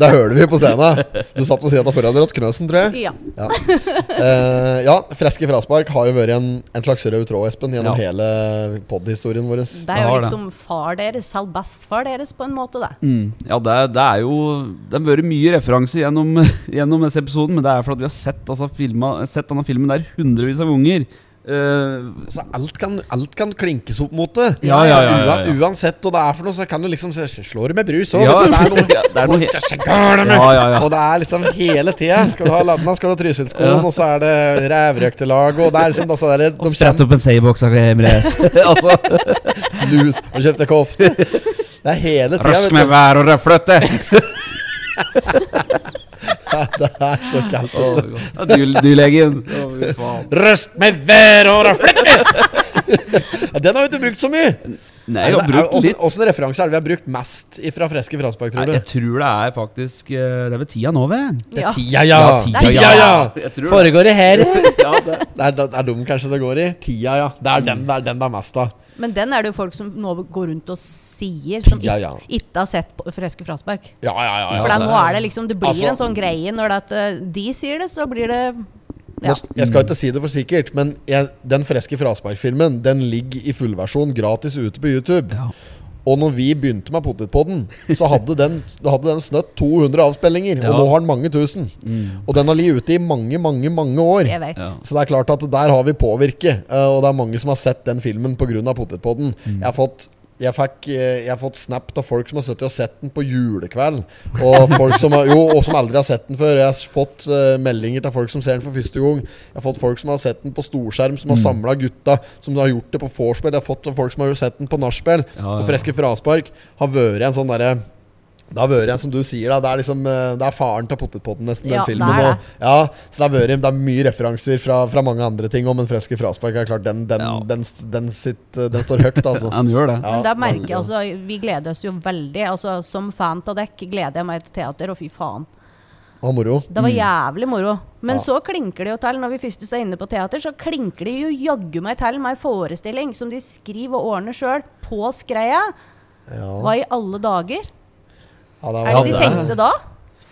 der hører vi på scenen. Du satt ved siden av foran Rått Knøsen, tror jeg. Ja. Ja. Uh, ja, Freske fraspark har jo vært en, en slags rød tråd, Espen, gjennom Ja. hele pod-historien vår. Det er jo liksom far deres, halv bestefar deres, på en måte, det. Mm. Ja, det, er- det er jo Det har vært mye referanse gjennom, gjennom disse episoden, men det er fordi vi har sett, altså, filma, sett denne filmen der hundrevis av ganger. Uh, Altså, alt, kan, alt kan klinkes opp mot det. Ja, ja, ja, ja, ja. Uansett hva det er for noe, så kan du liksom Slå det med brus òg? Ja, det er noe, ja, det er noe he- Det så gærent med. Ja, ja, ja. Og det er liksom hele tida. Skal du ha Ladna, skal du ha Trysilskolen, Ja. og så er det Rævrøktelag, og det er liksom altså, det er, og sprette opp en seierboks av Emre. altså, lus og kjøpte kofte. Det er hele tida. rask med vær og røflete! Det er så kaldt. Oh, du. Ja, du, du legger inn. Røst med vær og rødfløtte! ja, den har vi ikke brukt så mye. Nei, jeg har brukt litt. Åssen referanse er det vi har brukt mest fra Freske fraspark, Nei, tror jeg tror det er faktisk eh, Det er vel tida nå, ved? Det er tida, ja. Ja, tida, tida, ja. ja. Det. Foregår det her? Ja, det. Det er, det er dum kanskje det går i. Tida, ja. Det er den det er, den det er mest av. Men den er det jo folk som nå går rundt og sier, som Ja, ikke ja. ikke har sett på Freske fraspark. Ja, ja, ja. ja. For da, nå er det liksom Det blir Altså- en sånn greie når det at eh, de sier det, så blir det Ja. Jeg skal ikke si det for sikkert, men jeg, den Freske Frasberg-filmen, Den ligger i fullversjon gratis ute på YouTube. Ja. Og når vi begynte med Potetpodden, så hadde den, hadde den snøtt 200 avspillinger. Ja. Og nå har den mange tusen. Og den har ligget ute i mange, mange mange år. Jeg vet. Ja. Så det er klart at der har vi påvirket. eh, og det er mange som har sett den filmen pga. Potetpodden. Jeg har fått jeg, fikk, eh, jeg har fått snap av folk som har sittet og sett den på julekveld. Og folk som, har, jo, og som aldri har sett den før. Jeg har fått uh, meldinger til folk som ser den for første gang. Jeg har fått folk som har sett den på storskjerm, som har samla gutta. Som har gjort det på vorspiel. Jeg har fått folk som har sett den på nachspiel. Ja, ja. Og Freske fraspark har vært en sånn derre det har vært en, som du sier, da, det er liksom eh, Det er faren til potetpotten, nesten, Ja, den filmen. det er Og, ja, så det har vært Det er mye referanser fra, fra mange andre ting Om en Freske fraspark er klart Den, den, Ja. den, den, sitt, den står høyt, altså. Han gjør det. Ja, Men da merker jeg altså Vi gleder oss jo veldig. Altså Som fan av dekk gleder jeg meg til teater, og fy faen. Og moro. Det var jævlig moro. Men Ja. så klinker det jo til, når vi først er inne på teater, så klinker det jo jaggu meg til med ei forestilling som de skriver og ordner sjøl, på skreia. Ja. Hva i alle dager? Ja, det Er det de tenkte da?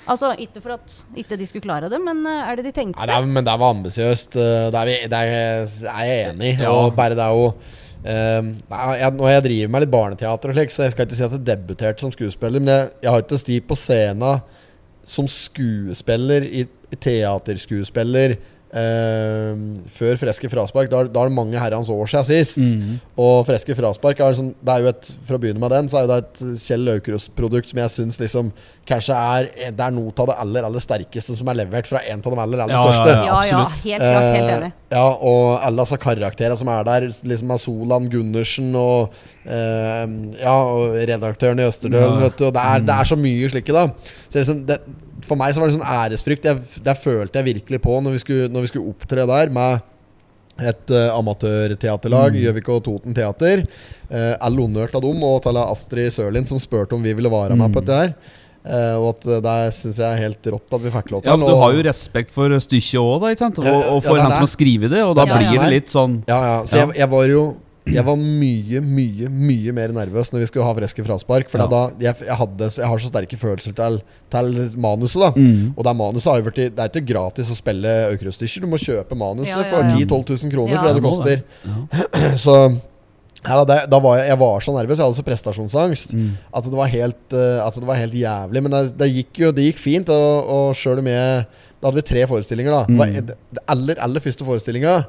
Altså, ikke for at ikke de skulle klare det, men eh, er det de tenkte? Nei, det er, men det var ambisiøst. eh, Det, det er, jeg enig i. Ja. Og bare det er jo um, nei, jeg, Nå har jeg driver med litt barneteater, og slik, så jeg skal ikke si at jeg debuterte som skuespiller. Men jeg, jeg har ikke sti på scenen som skuespiller i, i teaterskuespiller eh, før Freske fraspark. Da, da er det mange herrens år siden sist. Mm. Og Freske fraspark er sånn, det er jo et For å begynne med den, så er det et Kjell Laukrust-produkt som jeg syns liksom kanskje er Det er noe av det aller aller sterkeste som er levert fra en av de aller aller Ja, ja, største. ja, ja, helt klart. Helt enig. Uh, ja, og alle disse karakterene som er der, liksom av Solan Gundersen og uh, Ja, og redaktøren i Østerdølen, Ja. vet du. Og det er, det er så mye slike, da. Så liksom, det, for meg så var det sånn æresfrykt. Jeg, det følte jeg virkelig på når vi skulle, når vi skulle opptre der med et uh, amatørteaterlag, Gjøvik og Toten Teater. Uh, all honnør til dem og til Astrid Sørlin, som spurte om vi ville være med på dette her. Eh, og at uh, det syns jeg er helt rått at vi fikk lov til. Ja, men Du har jo respekt for stykket òg. Og, Ja, ja, og for er han som har skrevet det, og da Ja, ja. blir det litt sånn Ja, ja. Så Ja. Jeg, jeg var jo Jeg var mye, mye mye mer nervøs når vi skulle ha Freske fraspark. For Ja. da jeg, jeg, hadde, jeg har så sterke følelser til, til manuset. da Mm. Og det manuset har jo vært Det er ikke gratis å spille Aukrust-stykker. Du må kjøpe manuset Ja, ja, for 10 000-12 000 kroner Ja. for det det koster. Så ja, da, da var jeg, jeg var så nervøs. Jeg hadde så prestasjonsangst Mm. at, det var helt, eh, at det var helt jævlig. Men det, det gikk jo det gikk fint. Og, og sjøl om jeg Da hadde vi tre forestillinger. da det, var, Mm. det, det aller aller første forestillinga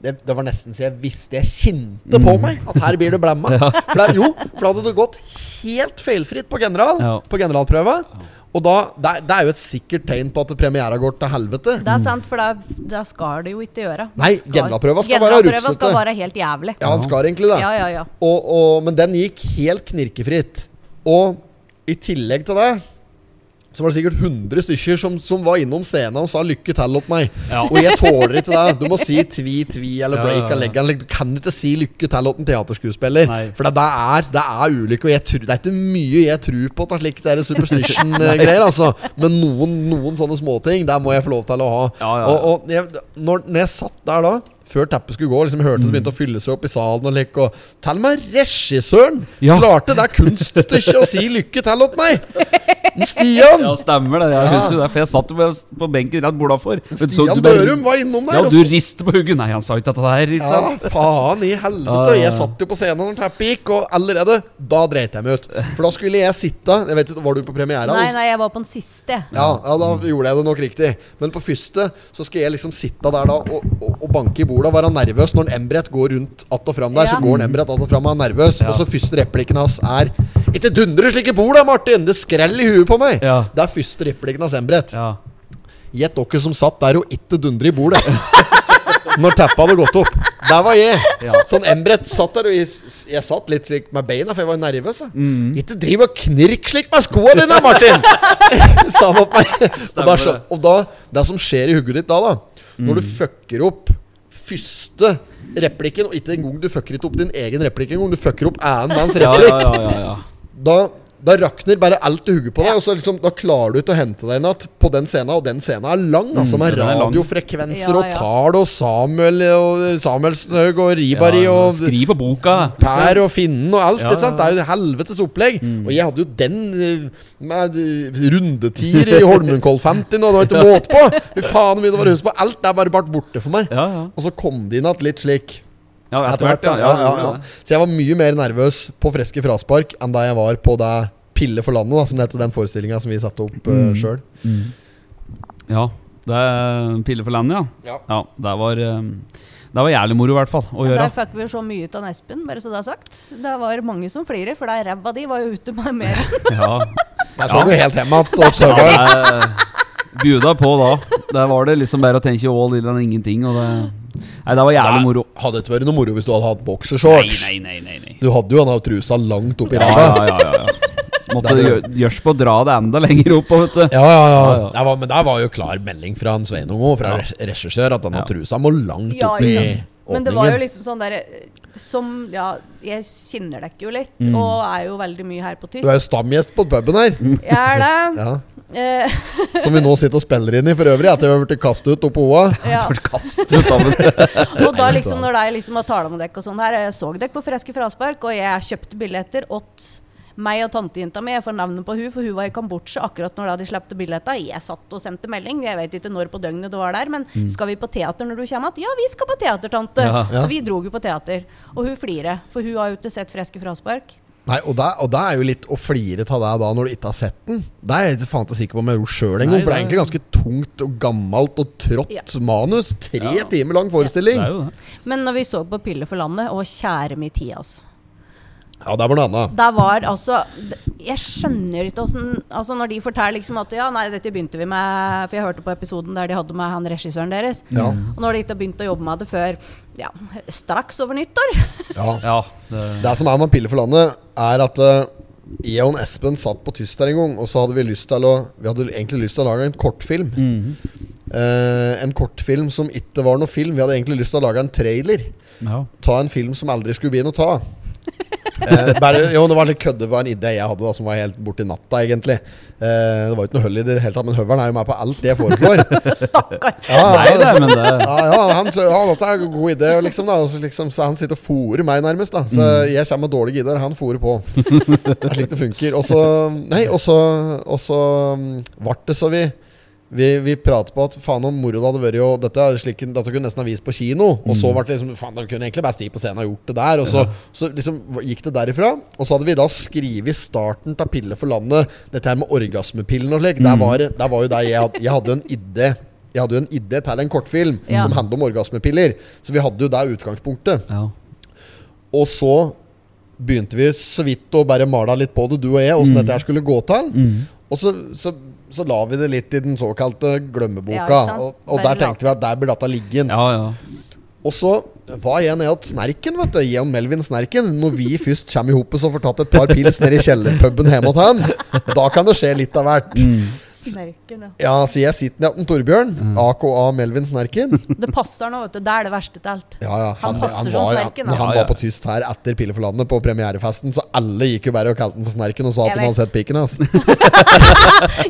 det, det var nesten så jeg visste Jeg kjente på meg at her blir det blemma. For det, jo, for da hadde det gått helt feilfritt på general Ja. På generalprøva. Og da, det, det er jo et sikkert tegn på at premiera går til helvete. Det er sant, for da, da skal det jo ikke gjøre. Nei, Skal- generalprøva skal være Generalprøva rufsete. skal være helt jævlig. Ja, han skal egentlig det. Ja, ja, ja. Og, og, men den gikk helt knirkefritt. Og i tillegg til det så var det sikkert 100 stykker som, som var innom scenen og sa 'lykke til' opp meg. Ja. Og jeg tåler ikke det. Du må si tvi, tvi eller break ja, ja. eller legg an. Du kan ikke si 'lykke til' opp en teaterskuespiller. Nei. For det, det, er, det er ulykke. Og tror, det er ikke mye jeg tror på til slik det er superstition-greier. altså. Men noen, noen sånne småting, der må jeg få lov til å ha. Og, og jeg, når, når jeg satt der da før teppet skulle gå, liksom hørte det begynte å fylle seg opp i salen. Og like, og til og med regissøren Ja. klarte det kunststykket å si 'lykke til' åt meg! Stian! Ja, stemmer det. Jeg husker det, for jeg satt på- på benken rett bordafor. Men Stian Dørum var innom der. Ja, og du så- rister på hugget. Nei, han sa ikke dette der. Ikke Ja, sant? faen i helvete. Jeg satt jo på scenen når teppet gikk, og allerede da dreit jeg meg ut. For da skulle jeg sitte Jeg vet ikke, Var du på premiera? Nei, nei, jeg var på den siste. Ja, ja, da gjorde jeg det nok riktig. Men på første så skal jeg liksom sitte der da og, og, og banke i bordet og være nervøs. Når Embret går rundt att og fram der, Ja. så går en Embret att og fram og er nervøs. Ja. Og så første replikken hans er Ikke dundre slike bord da, Martin! Det skrell i huet på meg! Ja. Det er første replikken hans Embret. Ja. Gjett dere som satt der og ikke dundre i bordet. Når teppet hadde gått opp. Der var jeg. Sånn Embret satt der, og jeg, jeg satt litt slik med beina, for jeg var nervøs. jeg. Mm. Ikke driv og knirk slik med skoa dine, Martin! Sa han opp meg. Og, da, og da, det som skjer i hugget ditt da, da Når du fucker opp første replikken, og ikke engang du fucker ikke opp din egen replikk engang, du fucker opp annen manns Ja, ja, ja, ja, ja. da da rakner bare alt i hodet på deg, og så liksom, da klarer du ikke å hente deg inn igjen på den scenen. Og den scenen er lang, altså, med er radiofrekvenser Ja, og ja. tall og Samuel og Samuelshaug og Ribari Ja, og Skriv på boka. Per og Finnen og alt. Ja, ikke sant? Det er jo helvetes opplegg. Mm. Og jeg hadde jo den eh, med eh, rundetider i Holmenkoll 50 nå. Det var ikke måte på! Fy faen det var hus på. Alt er bare bart borte for meg. Ja, ja. Og så kom det inn igjen litt slik. Ja Etter hvert, ja, ja, ja, ja. Så jeg var mye mer nervøs på Freske fraspark enn da jeg var på det Pille for landet, da, som det heter den forestillinga som vi satte opp uh, Mm. sjøl. Ja. Det er Pille for landet, ja. Ja. Ja, det var, eh, det var jævlig moro, i hvert fall, å Men gjøre. Der fikk vi så mye ut av Espen, bare så det er sagt. Det var mange som flirer, for der ræva di var jo ute med mer. Ja, Der så du helt hjemme igjen. ja det på da. Der var det liksom bare å tenke all in and ingenting. Og det, nei, det var jævlig moro. Hadde ikke vært noe moro hvis du hadde hatt Nei, boksershorts. nei, nei. nei, nei. Du hadde jo den trusa langt oppi ræva. ja, ja, ja, ja. Måtte gjør- gjørs på å dra det enda lenger opp. Vet du. Ja, ja, ja. Det var, men der var jo klar melding fra en Sveinung òg, fra Ja. regissør, at denne Ja. trusa må langt Ja, opp i sant. Men det var jo liksom sånn der Som Ja, jeg kjenner deg jo litt, Mm. og er jo veldig mye her på tysk. Du er jo stamgjest på puben her, Jeg er det. ja. Eh, som vi nå sitter og spiller inn i for øvrig, etter vi har blitt kastet ut oppå OA. ja. Og da liksom, når de liksom har tala med dere og sånn her, jeg så dere på Freske fraspark, og jeg kjøpte billetter åt meg og tantejenta mi. Jeg får navnet på hun, for hun var i Kambodsja akkurat når da de slapp billetter. Jeg satt og sendte melding, jeg vet ikke når på døgnet det var der, men skal vi på teater når du kommer igjen? Ja, vi skal på teater, tante. Ja. Ja. Så vi dro jo på teater. Og hun flirer, for hun har jo ikke sett Freske fraspark. Nei, og det, og det er jo litt å flire av deg da når du ikke har sett den. Det er jeg ikke faen ikke sikker på om jeg gjorde sjøl engang. For det er egentlig ganske tungt og gammelt og trått Ja. manus. Tre Ja. timer lang Det forestilling. er jo det. Men når vi så på Pille for landet, og kjære mi tid, altså. Ja, der var det annet. Der var altså Jeg skjønner ikke åssen altså Når de forteller liksom at ja, nei, dette begynte vi med For jeg hørte på episoden der de hadde med han regissøren deres. Ja, Og når de ikke har begynt å jobbe med det før ja, straks over nyttår ja. Ja, det, Det som er med Pille for landet, er at eh, jeg og Espen satt på tyst der en gang, og så hadde vi lyst til å Vi hadde egentlig lyst til å lage en kortfilm. Mhm. Uh, en kortfilm som ikke var noe film. Vi hadde egentlig lyst til å lage en trailer. ja. Ta en film som aldri skulle bli noe ta. Eh, bare, jo, det var litt kødde. Det var en idé jeg hadde da som var helt borti natta, egentlig. Eh, det var jo ikke noe hull i det hele tatt, men Høveren er jo med på alt det jeg foreslår. Stakkar! Ja, Nei, det, men det ja, ja, han sa ja, dette er en god idé, liksom, da, så, liksom, så han sitter og fòrer meg, nærmest. da Så jeg kommer med dårlige ideer, han fòrer på. Det er slik det funker. Og så Nei, og så Og så mm, ble det så vi vi, vi prater på at faen om moro det hadde vært jo Dette, er slik, dette kunne nesten ha vist på kino. Og så ble det liksom Faen, de kunne egentlig bare stige på scenen og gjort det der. Og så, så liksom gikk det derifra. Og så hadde vi da skrevet starten av Pille for landet, dette her med orgasmepillen og slik. Der, var, det- der var jo det jeg Jeg hadde en idé. Jeg hadde jo en idé til en kortfilm Ja. som handler om orgasmepiller. Så vi hadde jo det utgangspunktet. Ja. Og så begynte vi så vidt å bare male litt på det, du og jeg, åssen dette her skulle gå til. Mm. Og så, så, så la vi det litt i den såkalte glemmeboka. Ja, og, og der tenkte vi at der burde dette ligge. ja, ja. Og så var jeg nede hos Snerken, vet du. Jan Melvin Snerken. Når vi først kommer i hopet og får tatt et par pils nede i kjellerpuben hjemme hos han, da kan det skje litt av hvert. Snerken, ja. Ja, sier jeg sitter med Torbjørn, aka Melvin Snerken. Det passer nå, vet du. Det er det verste til alt. Ja, ja, Han passer som var, Snerken, Han, han Ja, ja. var på tyst her etter Pille for landet på premierefesten, så alle gikk jo bare og kalte han for Snerken og sa at de hadde sett piken hans.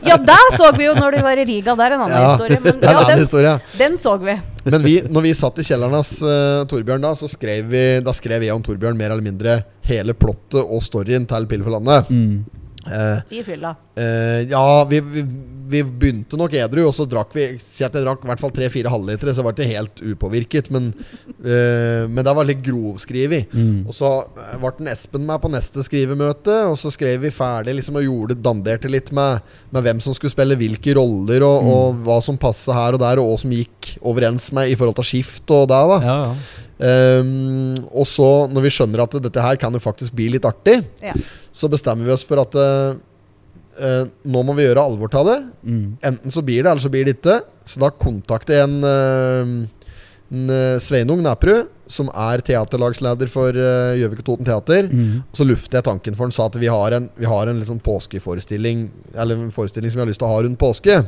Ja, det så vi jo når de var i Riga. Det er en annen Ja, historie. Men ja, den, historie. den så vi. Men vi, når vi satt i kjelleren hans, uh, Torbjørn, da, så skrev vi Da skrev jeg om Torbjørn mer eller mindre hele plottet og storyen til Pille for landet. Mm. Eh, I fylla. eh, ja, vi, vi, vi begynte nok edru, og så drakk vi Si at jeg drakk i hvert fall tre-fire halvlitere, så jeg var ikke helt upåvirket. Men, uh, men det var litt grovskrevet. Mm. Og så eh, ble den Espen med på neste skrivemøte, og så skrev vi ferdig liksom, og gjorde danderte litt med, med hvem som skulle spille hvilke roller, og, og hva som passet her og der, og hva som gikk overens med i forhold til skift og det. da Ja, ja. Um, Og så, når vi skjønner at dette her kan jo faktisk bli litt artig, Ja. så bestemmer vi oss for at eh, eh, nå må vi gjøre alvor av det. Mm. Enten så blir det, eller så blir det ikke. Så da kontakter jeg en, eh, en eh, Sveinung Næprud, som er teaterlagsleder for Gjøvik og Toten Teater. Mm. Så lufter jeg tanken for han, sa at vi har en, vi har en sånn påskeforestilling Eller en forestilling som vi har lyst til å ha rundt påske.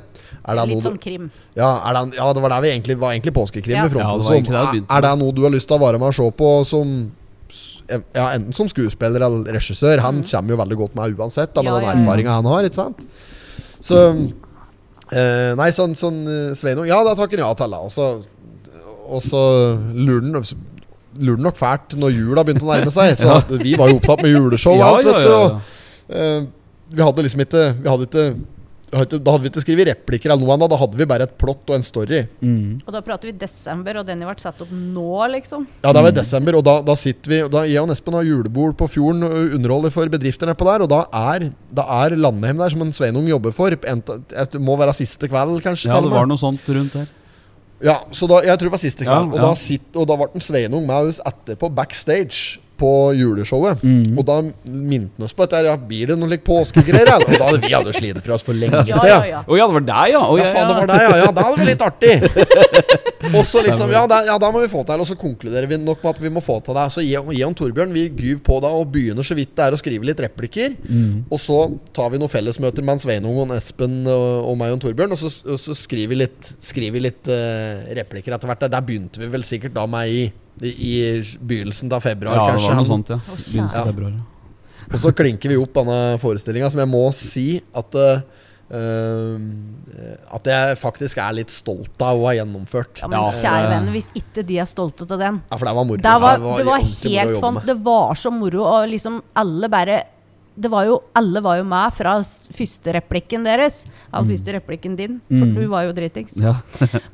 Er det Litt noe sånn krim. ja, er det, ja, det var der vi egentlig var egentlig påskekrim Ja. vi frontet Ja, det var egentlig det det Er det noe du har lyst til å være med og se på som ja, enten som skuespiller eller regissør? Han kommer jo veldig godt med uansett, da, med Mm. Ja, den erfaringa han har. Ikke sant? Så eh, Nei, sånn, sånn eh, Sveinung Ja, det takker han ja til. Og så, lurer han lurer nok fælt når jula begynte å nærme seg. Så ja. vi var jo opptatt med juleshow Ja, alt, ja, ja, ja. Eh, vi hadde liksom ikke Vi hadde ikke Da hadde vi ikke skrevet replikker eller noe annet, da hadde vi bare et plott og en story. Mm. Og da prater vi desember, og den har vært satt opp nå, liksom. Ja, det var i desember, og da, da sitter vi da Jeg og Espen har julebord på fjorden og underholder for bedrifter nedpå der, og da er, da er Landheim der som en Sveinung jobber for. En, et, må være siste kveld, kanskje. Ja, det var noe sånt rundt der. Ja, så da, jeg tror det var siste Ja, kveld. og. Da sitt, og da ble Sveinung med oss etterpå backstage på juleshowet. Mm. Og da minte han oss på at der, ja, blir det noen like påskegreier. ja? Og da hadde vi hadde slitt fra oss for lenge siden. ja, ja. Å ja, det var deg, ja! Oh, Ja, faen, det var deg, ja. ja. Da hadde vi litt artig. Og så liksom, ja, da, ja, da må vi få til. Og så konkluderer vi nok med at vi må få til det. Så jeg, jeg og Torbjørn vi gyver på da og begynner så vidt det er å skrive litt replikker. Mm. Og så tar vi noen fellesmøter med Sveinung og Espen og, og meg og Torbjørn, og så, og så skriver vi litt, skriver vi litt uh, replikker etter hvert. Der, der begynte vi vel sikkert da med i, i, i begynnelsen av februar, Ja, det kanskje. var noe sånt, ja. Begynnelsen av februar. ja. Og så klinker vi opp denne forestillinga, som jeg må si at eh, eh, At jeg faktisk er litt stolt av å ha gjennomført. Ja, men kjære venn, hvis ikke de er stolte av den Ja, for det var moro. Det var, det var moro å helt jobbe med. Det var så moro, og liksom alle bare det var jo, Alle var jo med fra første replikken deres. Eller første replikken din, for Mm. du var jo dritings. Ja.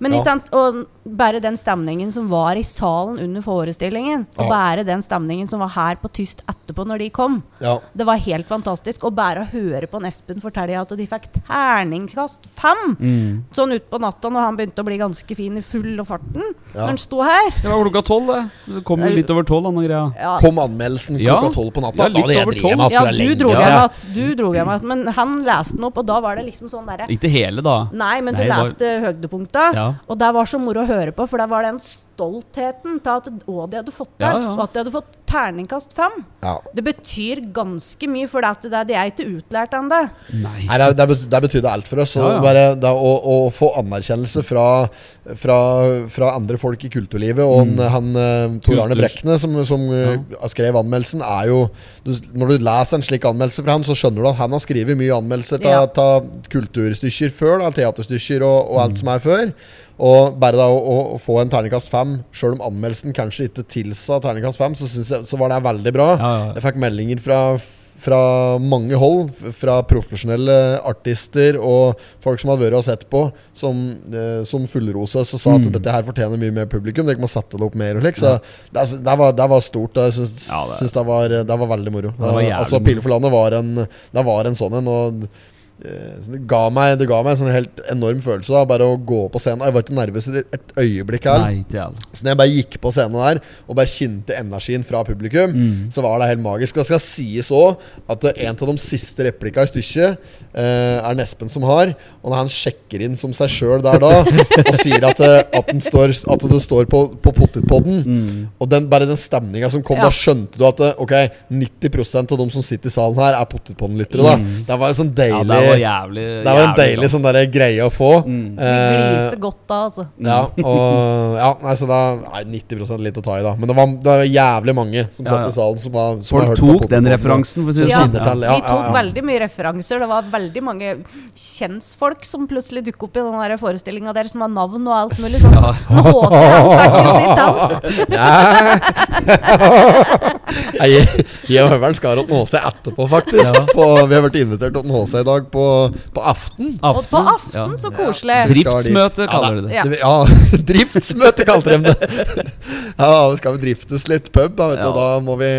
Men ikke sant, og bare den stemningen som var i salen under forestillingen, og Ja. bare den stemningen som var her på Tyst etterpå når de kom, Ja. det var helt fantastisk. Og bare å høre på en Espen fortelle at de fikk terningskast fem Mm. sånn utpå natta når han begynte å bli ganske fin i full og farten. Ja. Når han sto her. Det var klokka tolv, det. Det kom jo litt over tolv, denne greia. Ja, Kom anmeldelsen klokka tolv på natta? Ja, litt over tolv. ja du dro hjem igjen. du dro hjem igjen. men han leste den opp, og da var det liksom sånn derre Ikke hele, da. Nei, men du Nei, var- leste høydepunkta, Ja. og det var så moro å høre på, for der var den stoltheten til at å, de hadde fått det, Ja, ja. og at de hadde fått terningkast fem. Ja. Det betyr ganske mye, for det, at det, de er ikke utlært ennå. Nei. Nei, det, det, det betydde alt for oss. Ja, ja. bare det å, å få anerkjennelse fra, fra, fra andre folk i kulturlivet, og Mm. han, han eh, Tor Arne Brekne, som, som eh, skrev anmeldelsen, er jo du, Når du leser en slik anmeldelse fra han, så skjønner du at han har skrevet mye anmeldelser Ja. av kulturstykker før, da, teaterstykker og, og alt som er før. Og bare da å, å få en terningkast fem, sjøl om anmeldelsen kanskje ikke tilsa terningkast fem, så, jeg, så var det veldig bra. Ja, ja. Jeg fikk meldinger fra, fra mange hold, fra profesjonelle artister og folk som hadde vært og sett på, som, eh, som fullrosa og sa at Mm. dette her fortjener mye mer publikum. Dere må sette det opp mer. slik Så det, det, var, det var stort. Jeg syns, det- syns var, det var veldig moro. jævlig altså. Pile for landet var en, det var en sånn en. Eh, så det ga meg Det ga meg en sånn helt enorm følelse da bare å gå på scenen. Jeg var ikke nervøs i et øyeblikk her. Nei. Så når jeg bare gikk på scenen der og bare kjente energien fra publikum, Mm. så var det helt magisk. Og det skal sies òg at eh, en av de siste replikka i stykket eh, er Nespen som har. Og når han sjekker inn som seg sjøl der da, og sier at, eh, at, den står, at det står på, på potetpodden Mm. Og den, bare den stemninga som kom, Ja. da skjønte du at eh, ok, 90% av de som sitter i salen her, er potetpodden-lyttere. da Yes. Det var en sånn Ja, det var jævlig Det var en jævlig deilig sånn der greie å få. Mm. Vi Eh, gliser godt da, altså. ja, og ja, nei, så da Nei, 90% litt å ta i, da. Men det var, det var jævlig mange som Ja, satt i salen som, var, som Folk har hørt på tok den referansen, for å si det sånn. Ja. ja, Vi tok ja, ja. veldig mye referanser. Det var veldig mange kjentfolk som plutselig dukker opp i den forestillinga deres har navn og alt mulig. Sånn Ja. når HC han jo sitt navn. Nei, jeg, og Høveren skal ha HC etterpå, faktisk. Ja. På, vi har vært invitert til HC i dag på, på aften. Og på aften, så koselig. Driftsmøte, kaller de det. Ja. Ja, driftsmøte kalte de det. Ja, skal vi driftes litt pub, da, vet du, Ja. og da må vi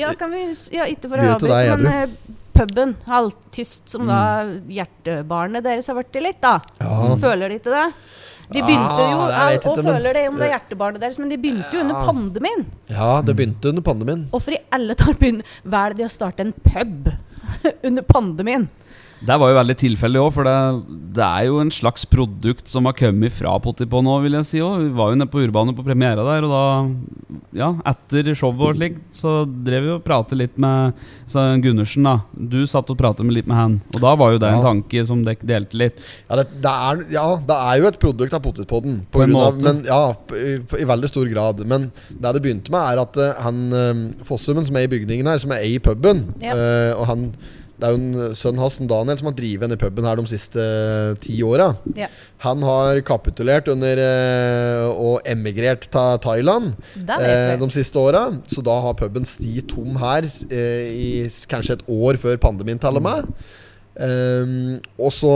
Ja, kan vi Ja, ikke for å avbryte, men eh, puben, halvtyst, som da hjertebarnet deres har blitt litt, da. Ja. Føler de ikke det? De begynte jo, Ah, jeg vet og men- føler det om det er hjertebarnet deres, men de begynte jo under pandemien. Ja, det begynte under pandemien. Hvorfor i alle tar begynner velger de å starte en pub under pandemien? Det var jo veldig tilfeldig òg, for det, det er jo en slags produkt som har kommet fra Potipå nå, vil jeg si òg. Vi var jo nede på Urbane på premiera der, og da, ja, etter showet og slik, så drev vi og pratet litt med så Gundersen, da. Du satt og pratet med litt med han, og da var jo det en tanke som dere delte litt. Ja det, det er, ja, det er jo et produkt av Potipodden, På en måte. av-. Men, ja, i, i veldig stor grad. Men det det begynte med, er at uh, han uh, Fossumen som er i bygningen her, som er i puben Ja. uh, Og han det er jo en sønn hans, Daniel, som har drevet denne puben her de siste eh, ti åra. Ja. Han har kapitulert under eh, og emigrert til Thailand eh, de siste åra. Så da har puben sti tom her eh, i kanskje et år før pandemien, og med. Um, og så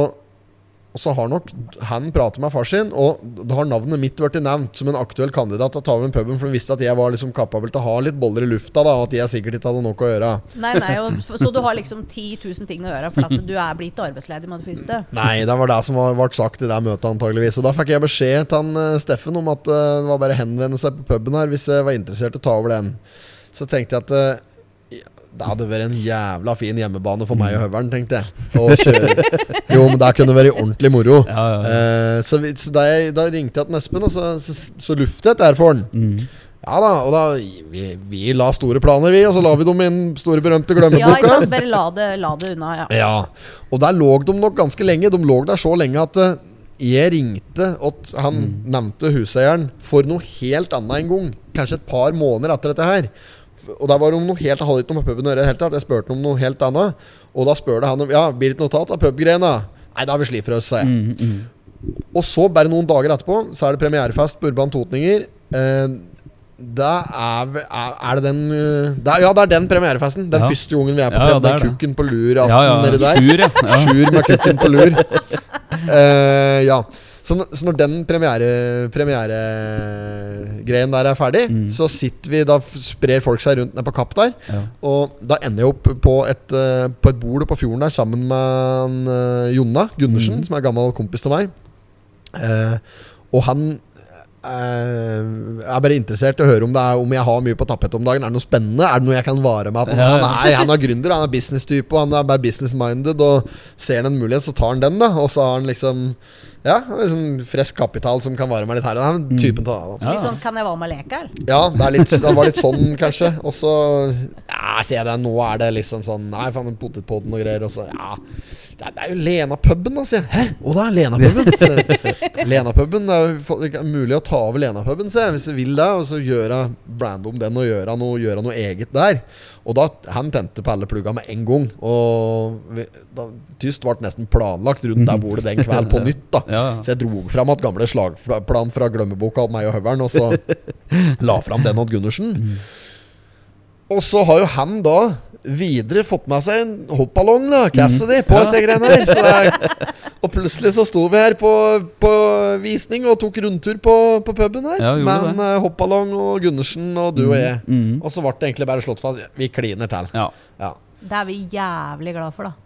Og så har nok han pratet med far sin, og da har navnet mitt blitt nevnt som en aktuell kandidat til å ta over puben, for de visste at jeg var liksom kapabel til å ha litt boller i lufta, da, og at jeg sikkert ikke hadde nok å gjøre. Nei, nei, og, Så du har liksom 10 000 ting å gjøre for at du er blitt arbeidsledig med det første? Nei, det var det som ble sagt i det møtet, antageligvis. Og da fikk jeg beskjed til han, eh, Steffen om at eh, det var bare å henvende seg på puben her hvis jeg var interessert i å ta over den. Så tenkte jeg at eh, det hadde vært en jævla fin hjemmebane for meg og høveren, tenkte jeg. Å kjøre. Jo, men det kunne vært ordentlig moro. Ja, ja, ja. Uh, så vi, så da, jeg, da ringte jeg til Espen, og så, så, så luftet jeg der for han. Mm. Ja da, og da vi, vi la store planer, vi, og så la vi dem i den store, berømte Ja, ikke sant? Bare la det, la det unna, ja. Ja, og der lå de nok ganske lenge. De lå der så lenge at uh, jeg ringte at han nevnte huseieren for noe helt annet en gang. Kanskje et par måneder etter dette her. Og der var det om noe helt, jeg hadde ikke noe med puben å gjøre i det hele tatt. Jeg spurte om noe helt annet. Og da spurte han om Ja, blir det noe tatt av pubgreiene? Nei, da har vi slitt for oss, sa jeg. Mm, mm. Og så, bare noen dager etterpå, så er det premierefest på Urban Totninger. Eh, da er, er, det den eh, det er, Ja, det er den premierefesten. Den Ja. første gangen vi er på Ja, ja, med det kukken på lur Ja, aften ja. nedi der. Sjur, ja. ja. Sjur med kukken på lur. Eh, ja. Så, så når den premiere premieregreien der er ferdig, Mm. så sitter vi Da sprer folk seg rundt ned på Kapp der. Ja. Og da ender jeg opp på et, eh, på et bord på fjorden der sammen med eh, Jonna Gundersen, Mm. som er gammel kompis til meg. Uh, og han jeg er bare interessert i å høre om, det er, om jeg har mye på tapetet om dagen. Er det noe spennende? Er det noe jeg kan vare meg på? Ja, ja. Han, er, er gründer, han er business-type, og han er bare business-minded. Og ser han en mulighet, så tar han den, da. Og så har han liksom Ja, sånn frisk kapital som kan vare meg litt her. Og det er Mm. typen til det. Ja. Litt sånn 'kan jeg være med leker'? Ja, det, er litt, det var litt sånn, kanskje. Og så ja, ser jeg det, nå er det liksom sånn Nei, faen, den potetpoden og greier. Og så, ja Det er, det er jo Lena-puben, da, sier jeg. Hæ? Å, det er Lena-puben? Lena-puben, Det er jo det er mulig å ta over Lena-puben, sier jeg, hvis jeg vil det. Og så gjøre brande om den og gjøre noe, gjøre noe eget der. Og da Han tente på alle plugga med en gang. Og vi, da, Tyst ble nesten planlagt rundt der bordet den kvelden på nytt. da Ja, ja. Så jeg dro fram at gamle slagplan fra glemmeboka av meg og høveren, og så la fram den til Gundersen. Og så har jo han da videre fått med seg en hoppballong, da, Cassidy, på Ja. dette greiene her. Så det er, og plutselig så sto vi her på, på visning og tok rundtur på, på puben her. Ja, Men uh, eh, hoppballong og Gundersen og du og jeg. Mm. Og så ble det egentlig bare slått fast vi kliner til. Ja. Ja. Det er vi jævlig glad for, da.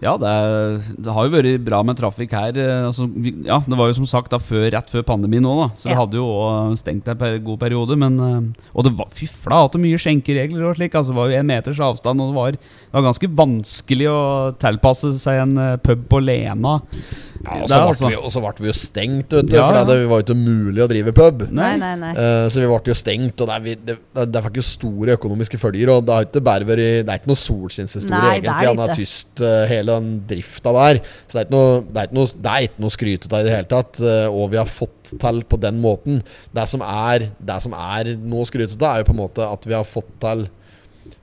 Ja, det, er, det har jo vært bra med trafikk her. eh, Altså, vi, ja, Det var jo som sagt da før, rett før pandemien òg, så Så vi hadde jo òg stengt en per, god periode. Men, eh, og det var fy flate mye skjenkeregler og slik. Altså, det var jo en meters avstand, og det var, det var ganske vanskelig å tilpasse seg en eh, pub på Lena. Ja, og så er ble altså- vi, vi jo stengt, vet du. Ja, For ja. det var jo ikke mulig å drive pub. Nei, nei, nei. Uh, så vi ble jo stengt, og det, er, vi, det, det, fikk jo store økonomiske følger. Og det har ikke bare vært Det er ikke noe solskinnshistorie, er egentlig. Han er tyst, uh, hele den drifta der. Så det er ikke noe, det er noe, det ikke noe skrytet av i det hele tatt. eh, og vi har fått til på den måten. Det som er, det som er noe skrytet av, er jo på en måte at vi har fått til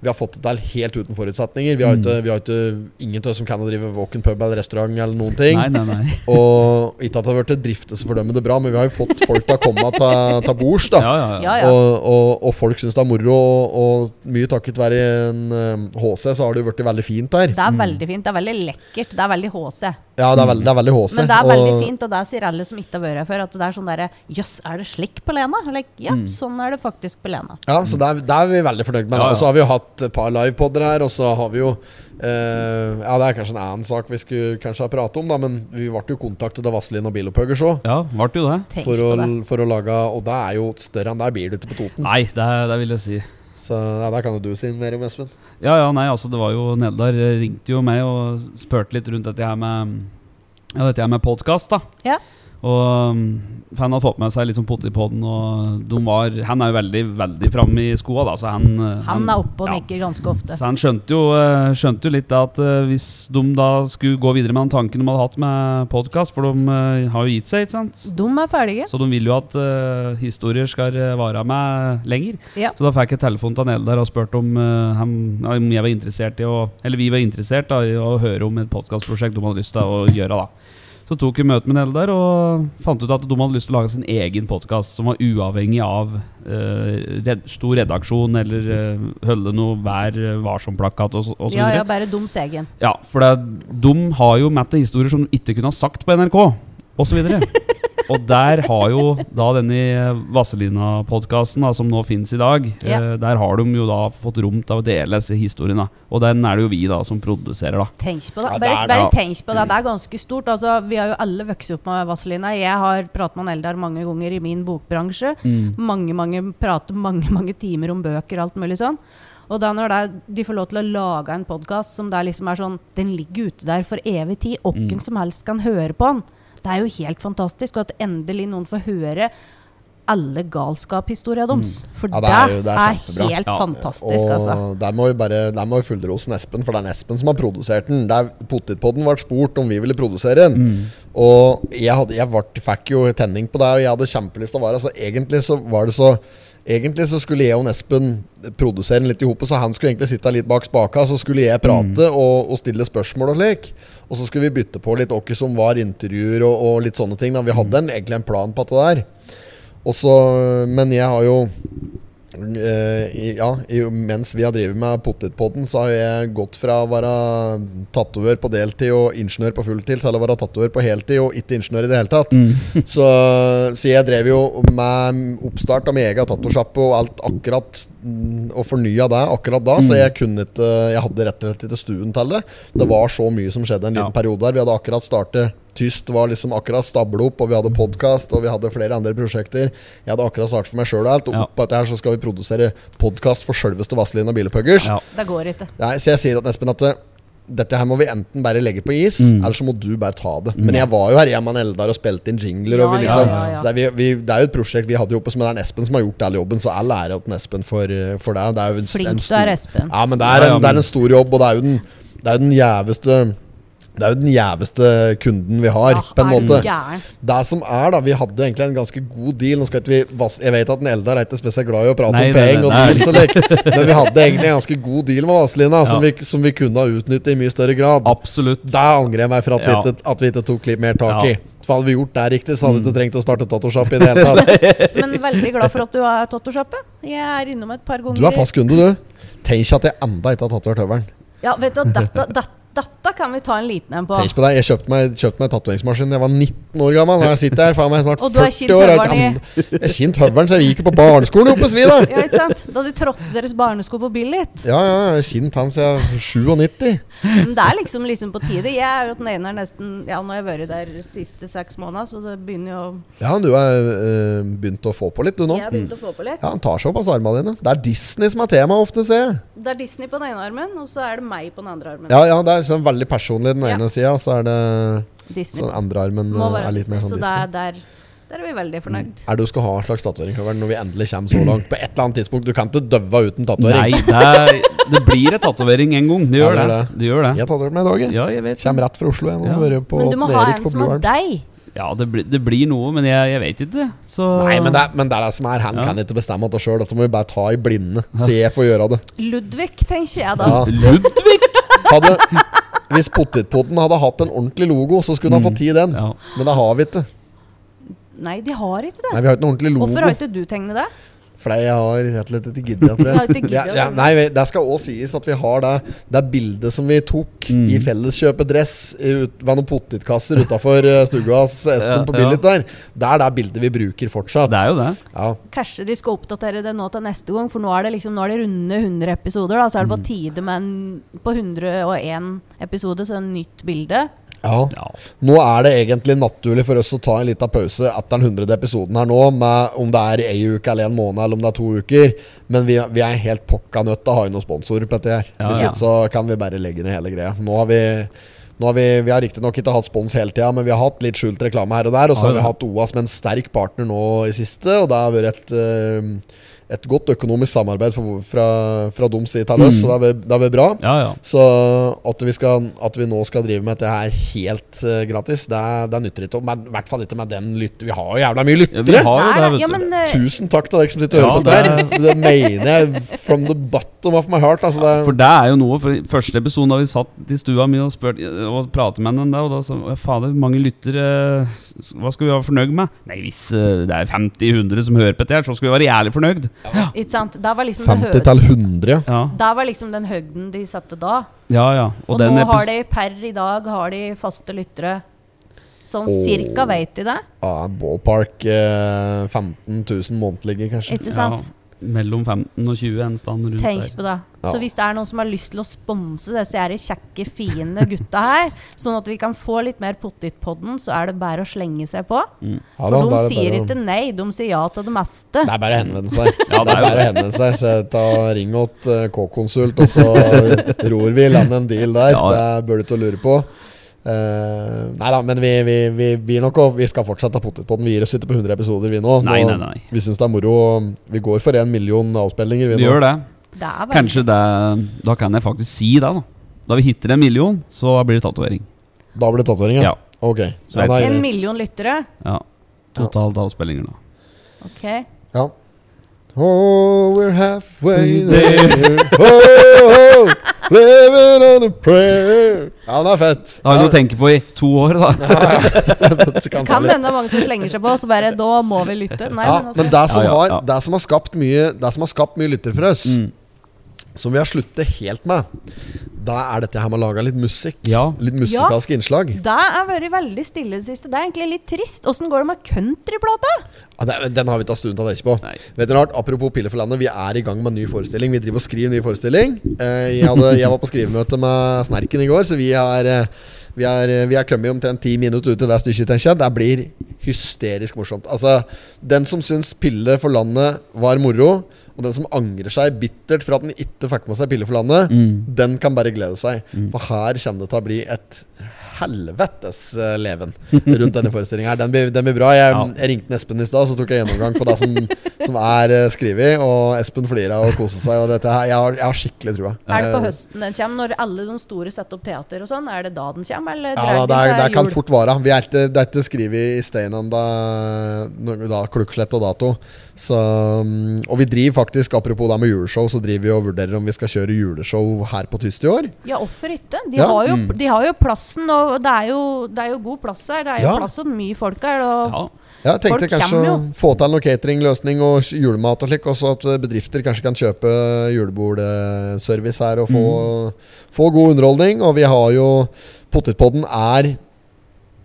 vi har fått det til helt uten forutsetninger. Vi har Mm. ikke, vi har ikke ingen av oss som kan drive walk-in pub eller restaurant eller noen ting. Nei, nei, nei. Og ikke at det har vært driftesfordømmende bra, men vi har jo fått folk til å komme til, til bords. da Ja, ja, ja. Ja, ja. Og, og, og folk syns det er moro, og, og mye takket være en um, HC, så har det jo blitt veldig fint der. Det er veldig fint. Det er veldig lekkert. Det er veldig HC. Ja, det er veldig, det er veldig HC. Men det er veldig og- fint, og det sier alle som ikke har vært her før, at det er sånn derre Jøss, er det slik på Lena? Like, ja, sånn er det faktisk på Lena. Ja, så det er, det er vi veldig fornøyd med. Ja, ja. Og så har vi jo hatt et par livepoder her, og så har vi jo Uh, Ja, det er kanskje en annen sak vi skulle kanskje ha pratet om, da, men vi ble jo kontaktet av Vazelin og Bilopphøggers òg. Ja, ble jo det. For, å- det. for å lage Og det er jo større enn det blir det ikke på Toten. Nei, det, det vil jeg si. Så ja, der kan jo du si mer om, Espen. Ja, ja, nei, altså det var jo Neldar ringte jo meg og spurte litt rundt dette her med Ja, dette her med podkast, da. Ja. Og um, han hadde fått med seg litt sånn Potipodden, og de var Han er jo veldig, veldig framme i skoa, da, så han uh, Han er oppe og ja. nikker ganske ofte. Så han skjønte jo, eh, skjønte jo litt at eh, hvis de da skulle gå videre med den tanken de hadde hatt med podkast, for de har jo gitt seg, ikke sant? De er ferdige. Så de vil jo at uh, historier skal vare med lenger. Ja. Så da fikk jeg telefon til Eldar og spurte om, uh, han, om jeg var interessert i å Eller vi var interessert da, i å høre om et podkastprosjekt de hadde lyst til å gjøre. da Så tok vi møte med Eldar og fant ut at de hadde lyst til å lage sin egen podkast som var uavhengig av eh, red, stor redaksjon eller uh, holde noe Vær varsom-plakat og, og så Ja, videre. ja, bare Doms egen. Ja, for det, de har jo med historier som de ikke kunne ha sagt på NRK, osv. og der har jo da denne Vazelina-podkasten som nå finnes i dag, Ja. eh, der har de jo da fått rom til å dele disse historiene. Og den er det jo vi da som produserer, da. Tenk på det. Bare, bare tenk på det. Det er ganske stort. Altså, vi har jo alle vokst opp med Vazelina. Jeg har pratet med Eldar mange ganger i min bokbransje. Mange, mange prater mange, mange timer om bøker og alt mulig sånn. Og da når det er, de får lov til å lage en podkast som det er liksom er sånn Den ligger ute der for evig tid. Hvem som helst kan høre på den. Det er jo helt fantastisk. Og at endelig noen får høre alle galskapshistoriene deres. For Ja, det, det er jo- det er er, helt Ja. fantastisk, og altså. der må vi bare Der må vi fullrose Espen, for det er Espen som har produsert den. Der Potetpodden ble spurt om vi ville produsere den. Og jeg, hadde, jeg vart, fikk jo tenning på det, og jeg hadde kjempelyst til å være altså, egentlig så var det så Egentlig så skulle jeg og Espen produsere den litt i hopet, så han skulle egentlig sitte litt bak spaka, så skulle jeg prate og, og stille spørsmål og slik. Og så skulle vi bytte på litt åkke som var intervjuer og, og litt sånne ting. Da. Vi hadde en, egentlig en plan på det der. Også, men jeg har jo i- ja, i, mens vi har drevet med Potetpodden, så har jeg gått fra å være tatover på deltid og ingeniør på fulltid til å være tatover på heltid og ikke ingeniør i det hele tatt. så, så jeg drev jo med oppstart av min egen tattosjappe og alt akkurat mm, Og fornya det akkurat da, så jeg kunne ikke Jeg hadde rett og slett ikke stuen til det. Det var så mye som skjedde en liten Ja. periode der. Vi hadde akkurat startet Tyst var liksom akkurat stabla opp, og vi hadde podkast og vi hadde flere andre prosjekter. Jeg hadde akkurat startet for meg sjøl og alt. Og Ja. oppå dette her så skal vi produsere podkast for sjølveste Vazelina Bilepuggers. Ja. Det går ikke. Nei, så jeg sier til Espen at dette her må vi enten bare legge på is, Mm. eller så må du bare ta det. Men jeg var jo her hjemme med Eldar og spilte inn jingler. og vi Ja, liksom, ja, ja, ja. Så det, er, vi, vi, det er jo et prosjekt vi hadde oppe, men det er Espen som har gjort all jobben. Så all ære til Espen for, for det. det er jo en, Flink en du er, Espen. Ja, men det er, en, det er en stor jobb, og det er jo den, det er jo den jæveste det er jo den jæveste kunden vi har, Ja, på en er måte. gæren? Det som er, da Vi hadde egentlig en ganske god deal. Nå skal ikke vi Jeg vet at den Eldar er ikke spesielt glad i å prate Nei, om penger men vi hadde egentlig en ganske god deal med Vazelina, som, Ja. vi, som vi kunne ha utnyttet i mye større grad. Absolutt. Da angrer jeg meg for at, Ja. vi, ikke, at vi ikke tok litt mer tak i. For hadde vi gjort det riktig, så hadde vi ikke trengt å starte tattosjappe i det hele tatt. Men veldig glad for at du har tattosjappe. Jeg er innom et par ganger. Du er fast kunde, du. Tenk at jeg enda ikke har tatovert høvelen. Ja, vet du, dette, dette, dette kan vi ta en liten en på. Tenk på deg, Jeg kjøpte meg, kjøpte meg tatoveringsmaskin Jeg var 19 år gammel. Her jeg sitter her, faen meg snart Og du har 40 år. Jeg har ikke- kjent høvelen så jeg gikk jo på barneskolen oppe i Svi, da. Ja, ikke sant? Da du trådte deres barnesko på Billit. Ja, ja, jeg har kjent han siden jeg er 97. Men det er liksom, liksom på tide. Jeg er jo den ene her nesten Ja, nå har jeg vært der de siste seks måneder, så det begynner jo Ja, du har øh, begynt å få på litt, du nå. Jeg har begynt å få på litt. Ja, Han tar seg opp av armene dine. Det er Disney som er tema ofte, ser jeg. Det er Disney på den ene armen, og så er det meg på den andre armen. Ja, ja, det er sånn veldig personlig den Ja. ene sida, og så er det Disney. den andre armen eh, er litt mer Disney. sånn Så Disney. der, der, der er vi veldig fornøyd. Er det du skal ha en slags tatovering når vi endelig kommer så langt? På et eller annet tidspunkt. Du kan ikke døve uten Nei, det, er, det blir et tatovering en gang. Det Ja, gjør det er det. det. Det gjør det. Jeg har tatovert meg i dag, jeg. Ja, jeg vet. Kommer rett fra Oslo. Jeg Ja. på Men du må ha en som er deg. Ja, det blir, det blir noe, men jeg, jeg vet ikke. Så Nei, men det, men det er det som er. Han Ja. kan ikke bestemme det sjøl. Dette må vi bare ta i blinde. Så jeg får gjøre det. Ludvig, tenker jeg da. Ja. Ludvig! Hadde, hvis Potetpotten hadde hatt en ordentlig logo, så skulle han ha fått tid den. Ja. Men det har vi ikke. Nei, de har ikke det. Nei, vi har ikke en ordentlig logo. Hvorfor har ikke du tegnet det? Fordi jeg har rett og slett ikke giddet, tror Jeg jeg. giddet, Ja, ja, nei, det skal òg sies at vi har det, det bildet som vi tok Mm. i felleskjøpet dress ut- ved noen potetkasser utafor stua hos Espen Ja, på ja. Billit der. Det er det bildet vi bruker fortsatt. Det er jo det. Ja. Kanskje de skal oppdatere det nå til neste gang, for nå er det liksom Nå er det runde 100 episoder. Da, så er det Mm. på tide med en På 101 episode, så en nytt bilde. Ja. Ja. Nå er det egentlig naturlig for oss å ta en liten pause etter den 100. episoden her nå, med om det er ei uke eller en måned eller om det er to uker. Men vi, vi er helt pokka nødt til å ha inn noen sponsorer på dette her. Ja, Hvis ja. ikke så kan vi bare legge ned hele greia. Nå har vi nå har vi, vi har riktignok ikke hatt spons hele tida, men vi har hatt litt skjult reklame her og der. Og så har vi hatt OA som en sterk partner nå i siste, og det har vært et, eh, et godt økonomisk samarbeid for, fra, fra deres side mm. oss, så det er, det er vel bra. Ja, ja. Så at vi, skal, at vi nå skal drive med dette her helt uh, gratis, det, det nytter ikke. Men I hvert fall ikke med den lytter Vi har jo jævla mye lyttere! ja, du. eh, Tusen takk til dere som sitter og Ja, hører på dette. Det mener jeg from the bottom of my heart. Altså det, For det er jo noe For første episode da vi satt i stua mi og, og pratet med henne, og da sa fader, mange lyttere Hva skal vi være fornøyd med? Nei, hvis uh, det er 50-100 som hører på dette, her, så skal vi være jævlig fornøyd. Ikke sant? Der var liksom 50 det hø til 100, ja. Ja, Der var liksom den høgden de satte da. ja. ja. Og, Og, den nå har de per i dag har de faste lyttere. Sånn oh. cirka veit de det, ja ballpark eh, 15 000 månedlige, kanskje. ikke sant? Ja, mellom 15 og 20 en stand rundt Tenk der. på det. Ja. Så hvis det er noen som har lyst til å sponse disse her kjekke, fine gutta her, sånn at vi kan få litt mer pottitpodden, så er det bare å slenge seg på. Ja For da, de er sier bare å- ikke nei, de sier ja til det meste. Det er bare å henvende seg. Ja, det er bare å henvende seg. Så ta Ring åt eh, K-konsult, og så ror vi i land en deal der. Ja, ja. Det bør du ikke lure på. Uh, nei da, men vi, vi, vi, vi, nok, vi skal fortsette potetpodden. Vi gir oss ikke på 100 episoder, vi nå. Nei, nå nei, nei. Vi syns det er moro. Vi går for en million avspillinger, vi, Vi nå. gjør det. Det er Kanskje det Da kan jeg faktisk si det, da. Da vi hitter en million, så blir det tatovering. Da blir det tatovering, ja? Ja. Ok. Så En million lyttere. ja. Totalt avspillinger, da. Ok. Ja. Oh, we're halfway Mm, there. Oh, oh, living on a prayer. Ja, det er fett. Det har vi noe å tenke på i to år, da. Det kan Kan hende mange som slenger seg på, så bare Da må vi lytte. Nei, Ja, men altså men det som, har, det som har skapt mye Det som har skapt mye lytter for oss, Mm. Som vi har sluttet helt med, da er dette her med å lage litt musikk. Ja. Litt musikalske innslag. Det har vært veldig stille i det siste. Det er egentlig litt trist. Åssen går det med countryplata? Ja, den har vi tatt stund til å tenke på. Nei. Vet du rart, Apropos Pille for landet, vi er i gang med en ny forestilling. Vi driver og skriver ny forestilling. Eh, jeg, hadde, jeg var på skrivemøte med Snerken i går, så vi har eh, vi er, vi er kommet omtrent ti minutter ut i det stykket, tenker jeg. Det blir hysterisk morsomt. Altså, Den som syns Pille for landet var moro, og den som angrer seg bittert for at den ikke fikk med seg Pille for landet, Mm. den kan bare glede seg. For her kommer det til å bli et helvetes eh, leven rundt denne forestillinga. Den, blir- den blir bra. Jeg, Ja. jeg ringte Espen i stad, så tok jeg gjennomgang på det som, som er uh, skrevet. Og Espen flira og koste seg. Og dette jeg, har, jeg har skikkelig trua. Er det på Eh, høsten den kommer? Når alle de store setter opp teater og sånn? Er det da den kommer, eller Ja, det, er, det kan fort være. Vi er ikke, det er ikke skrevet i stein ennå, da, klukkslett og dato. Så, mm, og vi driver faktisk, apropos det med juleshow, så driver vi og vurderer om vi skal kjøre juleshow her på Tyst i år. Ja, hvorfor ikke? De, Ja. har jo, Mm. de har jo plassen, og det er jo, det er jo god plass her. Det er jo Ja. plass og mye folk her. Og Ja. Ja, jeg tenkte Folk kanskje kommer å få til noe cateringløsning og julemat og slik, og så at eh, bedrifter kanskje kan kjøpe julebordservice her og få, få god underholdning. Og vi har jo Potetpodden er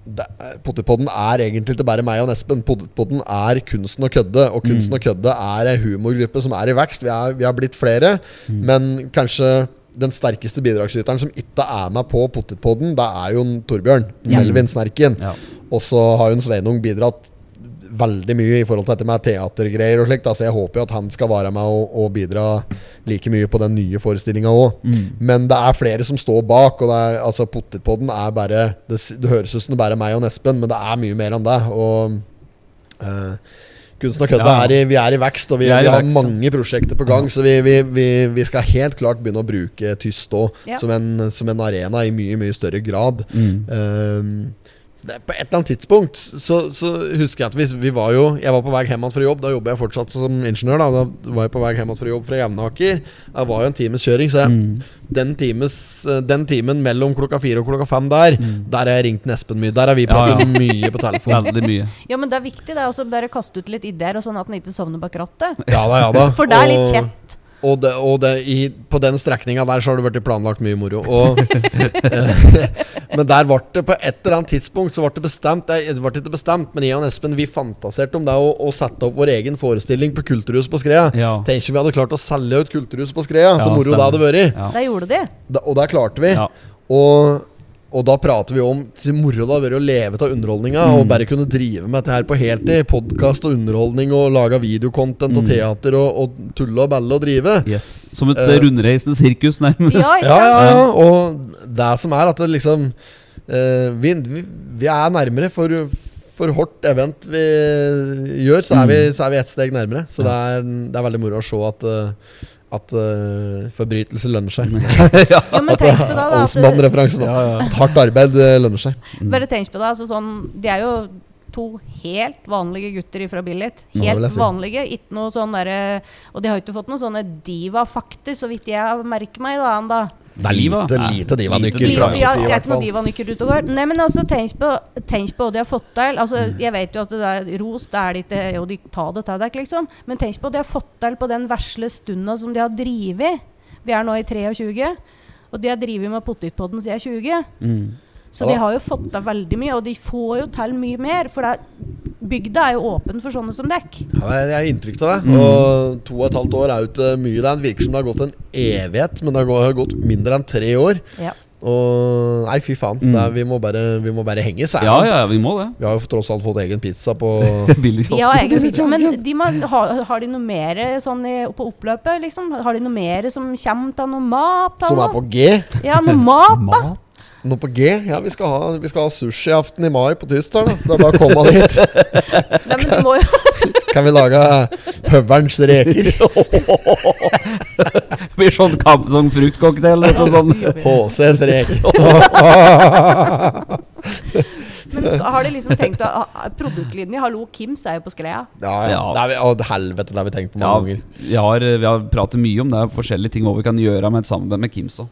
det, Potetpodden er egentlig ikke bare meg og Espen. Potetpodden er kunsten å kødde. Og kunsten å kødde er ei humorgruppe som er i vekst. Vi, er, vi har blitt flere, men kanskje den sterkeste bidragsyteren som ikke er med på Potetpodden, det er jo en Torbjørn. Ja. Melvin Snerken. Ja. Og så har jo Sveinung bidratt veldig mye i forhold til dette med teatergreier og slikt. Altså jeg håper jo at han skal være med og, og bidra like mye på den nye forestillinga òg. Men det er flere som står bak, og det er, altså Potetpodden er bare Det, det høres ut som det bare er meg og Espen, men det er mye mer enn det. Og eh, Kunsten og kødda Ja. er i, vi er i vekst, og vi, Vi vi har vekst, mange prosjekter på gang. Så vi, vi, vi, vi skal helt klart begynne å bruke Tyst òg Ja. som, en, som en arena i mye, mye større grad. Mm. Um, det, på et eller annet tidspunkt så, så husker jeg at vi, vi var jo Jeg var på vei hjem fra jobb. Da jobber jeg fortsatt som ingeniør. Da, da var jeg på vei hjem fra jobb fra Jevnaker. Det var jo en times kjøring, så jeg, Mm. Den, times, eh, den timen mellom klokka fire og klokka fem der, der har jeg ringt Espen mye. Der har vi pratet Ja, ja. mye på telefon. Mye. Ja, men det er viktig det er også bare kaste ut litt ideer, og sånn at han ikke sovner bak rattet. Ja da, ja da. For det er litt kjett. Og, det, og det, i, på den strekninga der så har det vært planlagt mye moro. Og, eh, men der ble det på et eller annet tidspunkt Så ble det bestemt Det ble ikke bestemt, men jeg og Espen Vi fantaserte om det å, å sette opp vår egen forestilling på Kulturhuset på Skrea. Ja. Tenk ikke vi hadde klart å selge ut Kulturhuset på Skrea. så moro moro det hadde vært. Ja. Det gjorde de. Da, og det klarte vi. Ja. Og, og da prater vi om til moro det vært å leve av underholdninga. Mm. Og bare kunne drive med dette her på heltid. Podkast og underholdning og lage videocontent Mm. og teater og, og tulle og balle og drive. Yes. Som et uh, rundreisende sirkus, nærmest. Ja, Ja, ja, ja. Og det som er at det liksom uh, vi, vi, vi er nærmere for, for hvert event vi gjør, så er vi, så er vi ett steg nærmere. Så det, er, det er veldig moro å se at uh, at uh, forbrytelse lønner seg. Jo, men tenk på da. Olsmann-referanse ja. At hardt arbeid uh, lønner seg. Bare tenk på det. Altså sånn, de er jo to helt vanlige gutter fra Billit. Helt si. vanlige. Ikke noe sånn derre Og de har ikke fått noen sånne diva-fakter, så vidt jeg merker meg da enda. Det er Diva? lite, lite diva-nykker fra Diva, min ja, side, i det er hvert fall. diva-nykker ute og går. Nei, men altså, tenk på, tenk på de har fått til. Altså, Mm. jeg vet jo at det er ros, det er det ikke Jo, de tar det til deg, liksom. Men tenk på hva de har fått til på den vesle stunda som de har drevet. Vi er nå i 23, og de har drevet med potetpodden siden 20. Mm. Så Ja de har jo fått til veldig mye, og de får jo til mye mer. For er, bygda er jo åpen for sånne som dekk. Ja, jeg har inntrykk av Mm. det. Og to og et halvt år er jo ikke mye. Det virker som det har gått en evighet, men det har gått mindre enn tre år. Ja. Og nei, fy faen. Mm. er, vi, må bare, vi må bare henge seg. Mm. Ja, ja, vi må det. Vi har jo tross alt fått egen pizza på Billigkiosken. ja, egen pizza. Men de må, har, har de noe mer sånn i, på oppløpet, liksom? Har de noe mer som kommer til noe mat? Som er på G. Ja, noe mat, da. Mat? Noe på G? Ja, vi skal ha, vi skal ha sushiaften i mai på Tysdal. Det er bare å komme dit. Nei, men du må jo Kan vi lage høvelens reker? Det blir sånn, kamp, sånn fruktcocktail. Sånn. HCs reker. Men skal, har de liksom tenkt å Produktlinje, hallo, Kims er jo på Skreia. Ja, ja. Ja. Det er, vi- å, helvete, det har vi tenkt på mange Ja, ganger. vi har, vi har pratet mye om det. Forskjellige ting hva vi kan gjøre med et samarbeid med Kims òg.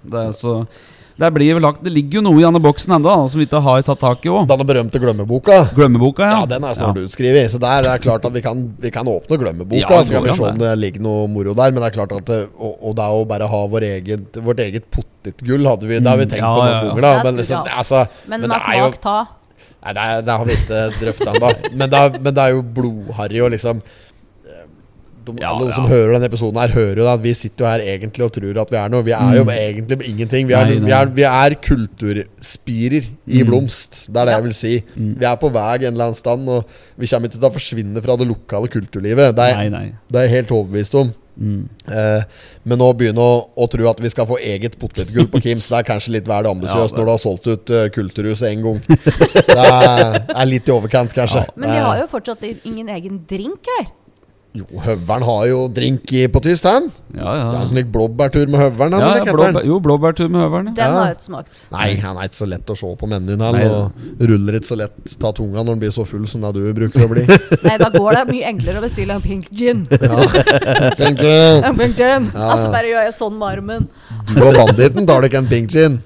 Det, er så- det, blir vel lagt- det ligger jo noe i denne boksen ennå som vi ikke har tatt tak i òg. Denne berømte glemmeboka. Glemmeboka, ja. Ja, den er snart utskrevet. Så der er det klart at vi kan, vi kan åpne glemmeboka. Ja, så kan vi se om det ligger noe moro der. Men det er klart at det, og, og det er å bare ha vår eget, vårt eget potetgull hadde vi, Det har vi tenkt ja, på noen ja. ganger. Da. Men, liksom, altså, Men, men det er jo. Nei, det, er, det har vi ikke drøfta ennå. Men, er- men det er jo blodharry og liksom eh, de, Ja, Alle ja. som hører denne episoden, her hører jo at vi sitter jo her egentlig og tror at vi er noe. Vi er jo egentlig ingenting. Vi er, Mm. Nei, nei. Vi er, vi er kulturspirer i Mm. blomst. Det er det Ja. jeg vil si. Vi er på vei en eller annen stand, og vi kommer ikke til å forsvinne fra det lokale kulturlivet. Det er, Nei, nei. det er jeg helt overbevist om. Mm. Eh, men å begynne å, å tro at vi skal få eget potetgull på Kims, det er kanskje litt vel ambisiøst Ja, når du har solgt ut uh, Kulturhuset én gang. Det er, er litt i overkant, kanskje. Men de har jo fortsatt ingen egen drink her. Jo, Høveren har jo drink i, på tyst, han. Ja, Det ja. er sånn lik blåbærtur med høveren. ja, ja blåbær, jo, blåbærtur med høveren. Den Ja. har jeg ikke smakt. Nei, han er ikke så lett å se på menyen. Han, og ruller ikke så lett ta tunga når han blir så full som det du bruker å bli. Nei, da går det mye enklere å bestille en pink gin. Ja, pink gin. En pink gin. Ja, Altså bare gjør jeg sånn med armen. Du og banditten tar deg ikke en pink gin.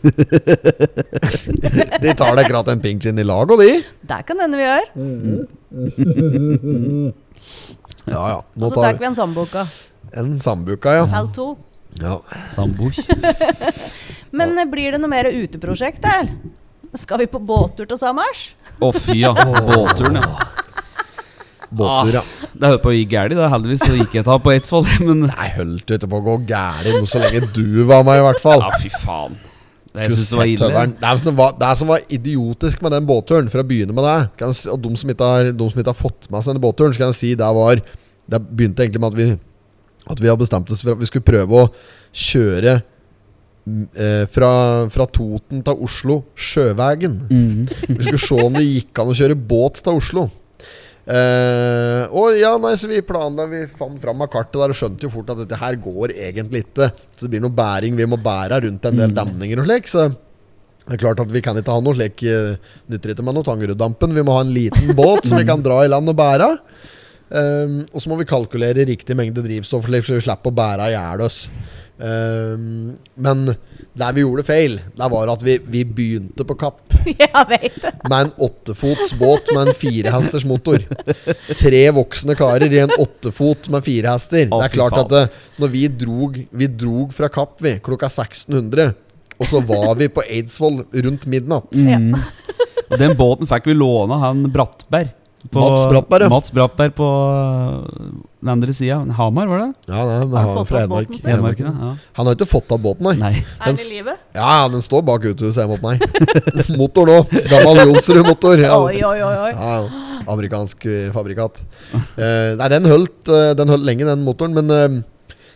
De tar deg akkurat en pink gin i lag, og de. Det kan hende vi gjør. Ja, ja. Og så tar vi en sambuka en sambuca, ja. Halv to. ja. Sambor. Men eh, blir det noe mer uteprosjekt eller? Skal vi på båttur til Samars? Å, fy, ja. Båtturen, ja. Båttur, ja. Det holdt på å gi galt. da. Heldigvis så gikk jeg ta på Eidsvoll, men Nei, holdt ikke på å gå gærent noe så lenge du var med, i hvert fall. Ja, fy faen. Det, jeg synes det var ille. Det, er som var, det er som var idiotisk med den båtturen, for å begynne med det kan jeg Og de som, ikke har, de som ikke har fått med seg denne båtturen, så kan jeg si det var Det begynte egentlig med at vi At vi hadde bestemt oss for at vi skulle prøve å kjøre mm, eh, fra, fra Toten til Oslo sjøveien. Mm. Vi skulle se om det gikk an å kjøre båt til Oslo. Eh, og ja, nei, så vi planla Vi fant fram av kartet der og skjønte jo fort at dette her går egentlig ikke. Så det blir noe bæring vi må bære rundt en del demninger og slik. Så det er klart at vi kan ikke ha noe slik eh, Nytter ikke med noe Tangeruddampen. Vi må ha en liten båt som vi kan dra i land og bære. Um, og så må vi kalkulere riktig mengde drivstoff, så vi slipper å bære i hjel oss. Um, men der vi gjorde feil, der var at vi, vi begynte på Kapp med en åttefots båt med en firehesters motor. Tre voksne karer i en åttefot med fire hester. Det er klart at det, når vi drog, vi drog fra Kapp vi, klokka 1600, og så var vi på Eidsvoll rundt midnatt. Mm. Den båten fikk vi låne av han Brattberg. På, Mats Brattberg, ja. Mats Brattberg på øh, den andre sida. Hamar, var det? Ja, nei, men Har han fått fra Hedmark. båten? Ja. Han har ikke fått av båten, nei. Nei. Er den i live? Ja, den står bak uthuset hjemme hos meg. Motor nå. Gammel Jonsrud-motor. Ja. Oi, oi, oi. Ja, ja. amerikansk eh, fabrikat. Uh, nei, den holdt, eh, den holdt lenge, den motoren, men eh,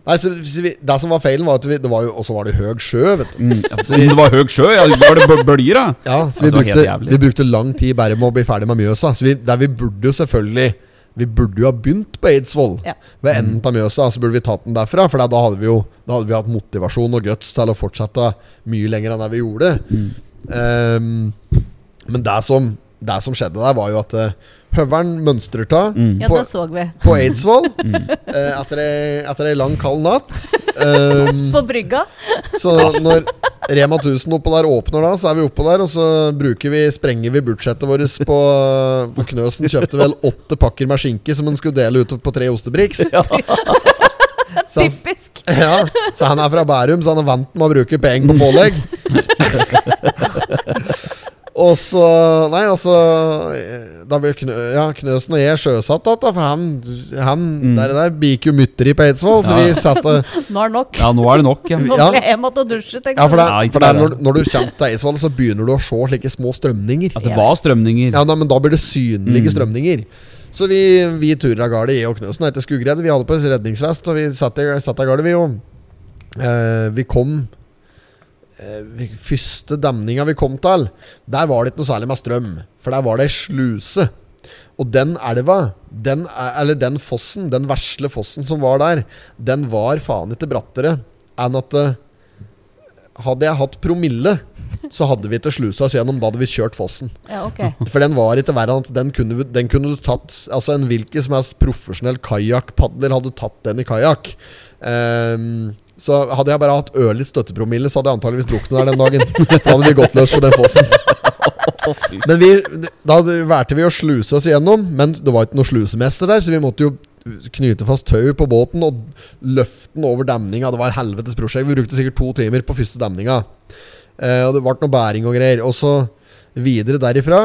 Nei, så, så vi, Det som var feilen, var at vi, det var jo, også var det høg sjø, vet du. Mm, ja, Om det var høg sjø? Ja, var det bø- bølger, da? Ja, så Ja, vi, brukte, vi brukte lang tid bare med å bli ferdig med Mjøsa. Så vi, der vi burde jo selvfølgelig Vi burde jo ha begynt på Eidsvoll. Ja. Ved enden av Mjøsa så burde vi tatt den derfra. For da hadde vi jo Da hadde vi hatt motivasjon og guts til å fortsette mye lenger enn det vi gjorde. Ehm, men det som, det som skjedde der, var jo at uh, høveren mønstrer av Mm. Ja, på, det så vi. på Eidsvoll eh, etter, ei, etter ei lang, kald natt. Um, På brygga. så når Rema 1000 oppå der åpner da, så er vi oppå der, og så bruker vi, sprenger vi budsjettet vårt på på Knøsen kjøpte vel åtte pakker med skinke som han skulle dele ut på tre ostebriks. Så han, Typisk. ja, så han er fra Bærum, så han er vant med å bruke penger på pålegg. Og så Nei, altså Da ble Knø, ja, Knøsen og jeg sjøsatt igjen, for han, han der, der biker jo mytteri på Eidsvoll, så Ja. vi satte Nå er det nok. Ja, nå er det nok, ja. Nå skal jeg måtte dusje, tenkte Ja, for, det, Ja, for det når, når du kommer til Eidsvoll, så begynner du å se slike små strømninger. At det var strømninger. Ja, nei, Men da blir det synlige Mm. strømninger. Så vi, vi turer av gårde, jeg og Knøsen, etter Skugred. Vi hadde på oss redningsvest, og vi satt av gårde, vi. Og eh, vi kom eh, Første demninga vi kom til, der var det ikke noe særlig med strøm. For der var det ei sluse. Og den elva, den, er- eller den fossen, den vesle fossen som var der, den var faen ikke brattere enn at eh, Hadde jeg hatt promille, så hadde vi ikke slusa oss gjennom. Da hadde vi kjørt fossen. Ja, okay. For den var ikke verre enn at den kunne, den kunne du tatt Altså en hvilken som helst profesjonell kajakkpadler hadde tatt den i kajakk. Ehm, så hadde jeg bare hatt ørlitt støttepromille, så hadde jeg antageligvis druknet der den dagen. For da hadde vi gått løs på den fossen. Men vi, da valgte vi å sluse oss igjennom, men det var ikke noe slusemester der, så vi måtte jo knyte fast tau på båten og løfte den over demninga. Det var et helvetes prosjekt. Vi brukte sikkert to timer på første demninga. Eh, og det ble noe bæring og greier. Og så videre derifra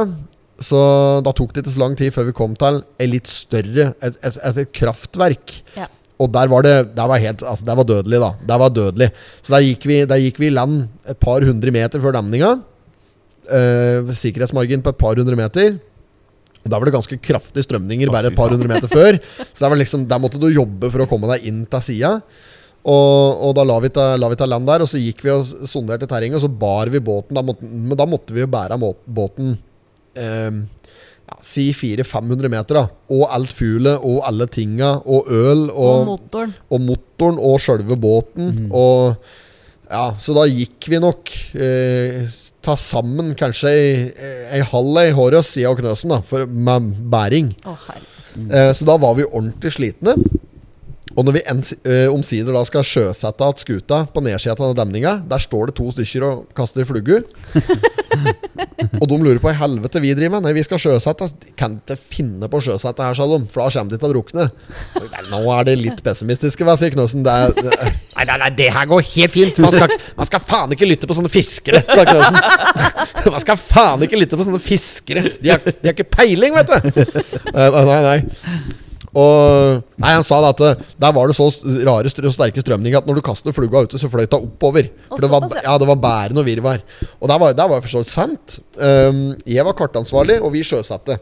Så da tok det ikke så lang tid før vi kom til ei litt større et, et, et kraftverk. Ja. Og der var det Der var helt Altså, det var dødelig, da. Det var dødelig. Så der gikk vi, der gikk vi i land et par hundre meter før demninga. Eh, sikkerhetsmargin på et par hundre meter. Og Da var det ganske kraftige strømninger bare et par hundre meter før. Så der, var liksom, der måtte du jobbe for å komme deg inn til sida. Og, og da la vi, ta, la vi ta land der, og så gikk vi og sonderte terrenget, og så bar vi båten. Da måtte, men da måtte vi jo bære båten eh, ja, si 400-500 meter. da Og alt fuglet, og alle tinga, og øl Og og, motoren. og motoren og sjølve båten. Og ja, Så da gikk vi nok eh, ta sammen kanskje ei, ei halv ei Hårøs, sida og Knøsen, da, for, med bæring. Oh. Eh, så da var vi ordentlig slitne. Og når vi ens, eh, omsider da skal sjøsette igjen skuta på nedsida av demninga, der står det to stykker og kaster flugger. og de lurer på hva i helvete vi driver med. Nei, vi skal sjøsette. Kan ikke finne på å sjøsette her, sa de, for da kommer de til å drukne. Nå er det litt pessimistiske, hva sier Knøsen. Det er, det er, nei, nei, nei, det her går helt fint. Man skal, man skal faen ikke lytte på sånne fiskere, sa Knøsen. Man skal faen ikke lytte på sånne fiskere. De har, de har ikke peiling, vet du. Uh, nei, nei. Og Nei, han sa at eh, der var det så rare og sterke strømninger at når du kastet flugga ute, så fløyt det oppover. For det var, ja. det var bærende og virvar. Og der var, der var jeg for så vidt sant. Um, jeg var kartansvarlig, og vi sjøsatte.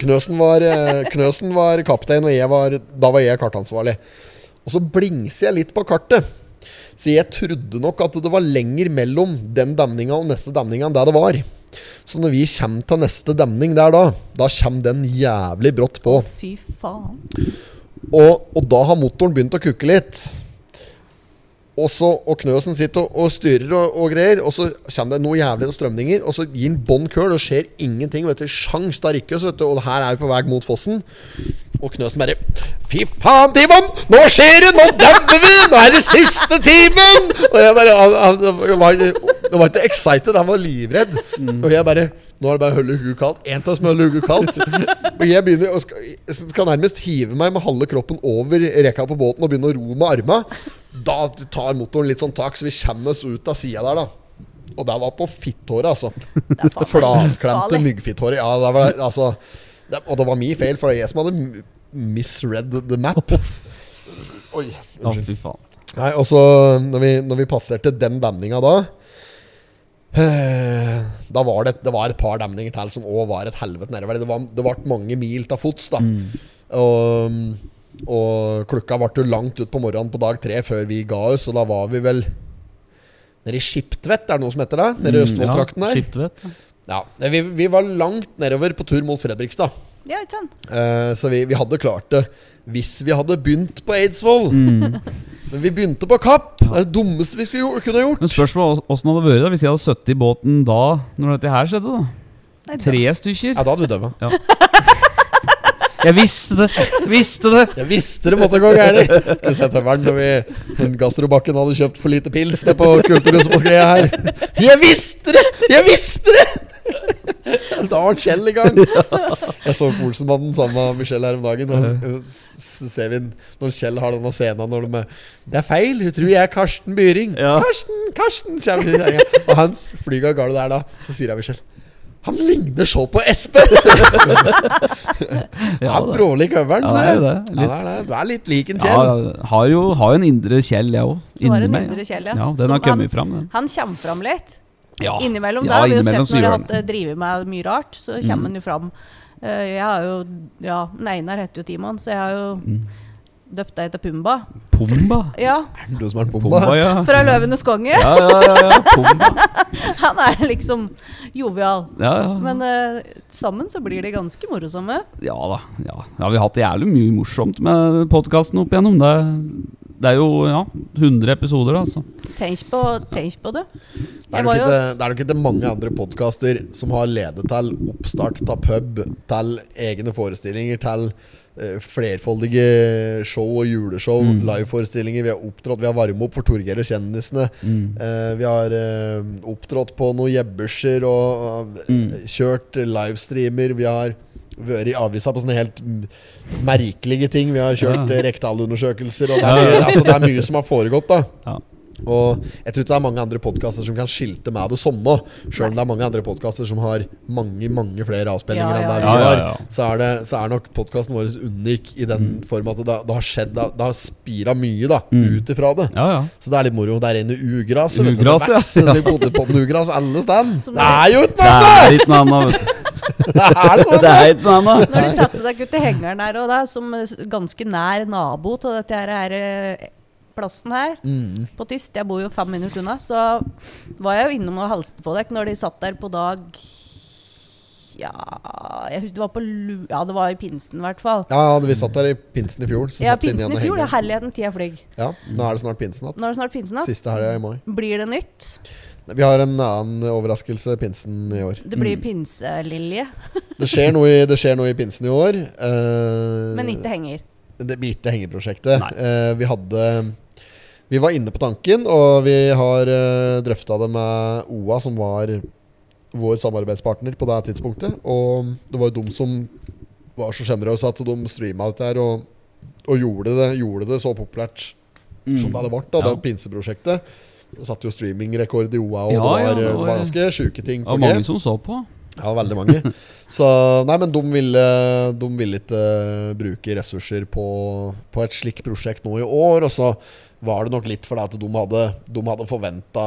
Knøsen var, eh, Knøsen var kaptein, og var, da var jeg kartansvarlig. Og så blingser jeg litt på kartet. Så jeg trodde nok at det var lenger mellom den demninga og neste demninga enn det det var. Så når vi kommer til neste demning der da, da kommer den jævlig brått på. Fy faen. Og, og da har motoren begynt å kukke litt. Og, så, og Knøsen sitter og, og styrer og, og greier, og så kommer det noe jævlig til strømninger. Og så gir han bånn køl, og skjer ingenting. vet du, Sjans da ikke, du, og her er vi på vei mot fossen. Og Knøsen bare Fy faen, Timon! Nå skjer det! Nå dauer vi! Nå er det siste timen! Og jeg bare han, han, var, det var ikke excited, han var livredd. Og jeg bare Nå er det bare å holde huet kaldt. En av oss må holde huet kaldt. Og jeg begynner å skal, skal nærmest hive meg med halve kroppen over reka på båten og begynne å ro med armene. Da tar motoren litt sånn tak, så vi kommer oss ut av sida der, da. Og det var på fitthåret, altså. Flatklemte myggfitthåret. Ja, det var, altså, det, og det var min feil, for det var jeg som hadde misread the map. Oi, unnskyld. Nei, og så når vi, når vi passerte den demninga da Da var det, det var et par demninger til som òg var et helvete nedover. Det var, det ble mange mil til fots, da. Og, og klokka ble jo langt ut på morgenen på dag tre før vi ga oss, og da var vi vel nede i Skiptvet, er det noe som heter det? Nede i Østfold-trakten der. Skiptvet. Ja, vi, vi var langt nedover på tur mot Fredrikstad. Ja, ikke sant? Eh, så vi, vi hadde klart det hvis vi hadde begynt på Eidsvoll. Men vi begynte på Kapp. Det er det dummeste vi skulle, gjort- kunne gjort. Men spørsmålet åssen hadde det vært da hvis jeg hadde sittet i båten da Når dette her skjedde? da Nei, Tre stykker. Ja, da hadde vi dødd. Jeg visste det! Visste det! Jeg visste det måtte gå gærent! Skulle sett tømmeren når vi Gastrobakken hadde kjøpt for lite pils nede på Kulturhuset på Skreia her. Jeg visste det! Jeg visste det! Da var Kjell i gang. Jeg så Olsenbanden sammen med Michelle her om dagen. Og ser vi når Kjell har denne scenen når de er Det er feil, hun tror jeg er Karsten Byring. Ja. Karsten, Karsten senga. Og hans flyga gale der da. Så sier jeg Michelle han ligner så på Espen! Ja, Han da. brålig coveren, Ja, sier det er jeg. jo. Ja, det er. Du er litt lik en Kjell. Ja, har jo har jo en indre Kjell, jeg òg. Inni meg. indre Kjell, ja. ja. Den Som har kommet han- fram, den. Han kommer fram litt. Ja. Innimellom Ja, der. Vi har jo sett når de har eh, drevet med mye rart, så kommer han jo fram. Eh, jeg har jo Ja, den Einar heter jo Timon, så jeg har jo Mm. døpt deg til Pumba. Pumba. Ja, Er det du som er Pumba? Pumba, ja. fra Løvenes konge. Ja, ja, ja, ja. Pumba. Han er liksom jovial. Ja, ja. Men uh, sammen så blir de ganske morsomme. Ja da. Ja. ja, vi har hatt jævlig mye morsomt med podkasten opp igjennom. Det, det er jo ja, 100 episoder, da, altså. Tenk på, tenk på det. Det er nok jo ikke, det er nok ikke mange andre podkaster som har ledet til oppstart av pub, til egne forestillinger, til eh, flerfoldige show og juleshow, Mm. liveforestillinger. Vi har opptrådt, vi har varmet opp for Torgeir og kjendisene. Mm. Uh, vi har uh, opptrådt på noen jebberser og Mm. kjørt livestreamer. Vi har vært i avisa på sånne helt mm, merkelige ting. Vi har kjørt Ja. eh, rektalundersøkelser. Og det, er mye, altså, det er mye som har foregått, da. Ja. Og jeg tror ikke det er mange andre podkaster som kan skilte med det samme. Sjøl om det er mange andre podkaster som har mange mange flere avspillinger Ja, enn ja, det ja. vi har, ja. Så, er det, så er nok podkasten vår unik i den form at det, det har skjedd Det har spira mye da Mm. ut ifra det. Ja, ja. Så det er litt moro. Det er ugras. vet du, Ugras, det ja. Det ugras alle steder. Det er jo ikke Det noe annet! Du. Det er noe Det annet! noe. Når de satte deg ut i hengeren der, og er som ganske nær nabo til dette her, her eh, plassen her, Mm. på Tyst, jeg bor jo fem minutter unna, så var jeg jo innom og halste på dere når de satt der på dag Ja, jeg husker det var på lu... Ja, det var i pinsen i hvert fall. Ja, vi satt der i pinsen i fjor. Så Ja, pinsen i fjor. ja, er herligheten tida flyr. Ja, nå det snart pinsen. Nå er det snart pinsen igjen. Siste helga i mai. Blir det nytt? Vi har en annen overraskelse pinsen i år. Det blir pinselilje, Det skjer i, det skjer noe i pinsen i år. Uh, men ikke henger. Det blir ikke hengeprosjektet. Nei. Eh, vi hadde Vi var inne på tanken, og vi har uh, drøfta det med OA, som var vår samarbeidspartner på det tidspunktet. Og det var jo de som var så sjenerøse at de streama dette her og, og gjorde, det, gjorde det så populært som det hadde vært. da, Mm. Ja. Det pinseprosjektet. Satte jo streamingrekord i OA, og Ja, det, var, det var- ganske sjuke ting Det på G. mange som så på. Ja, veldig mange. Så nei, men de ville, de ville ikke eh, bruke ressurser på, på et slikt prosjekt nå i år. Og så var det nok litt fordi at de hadde, de hadde forventa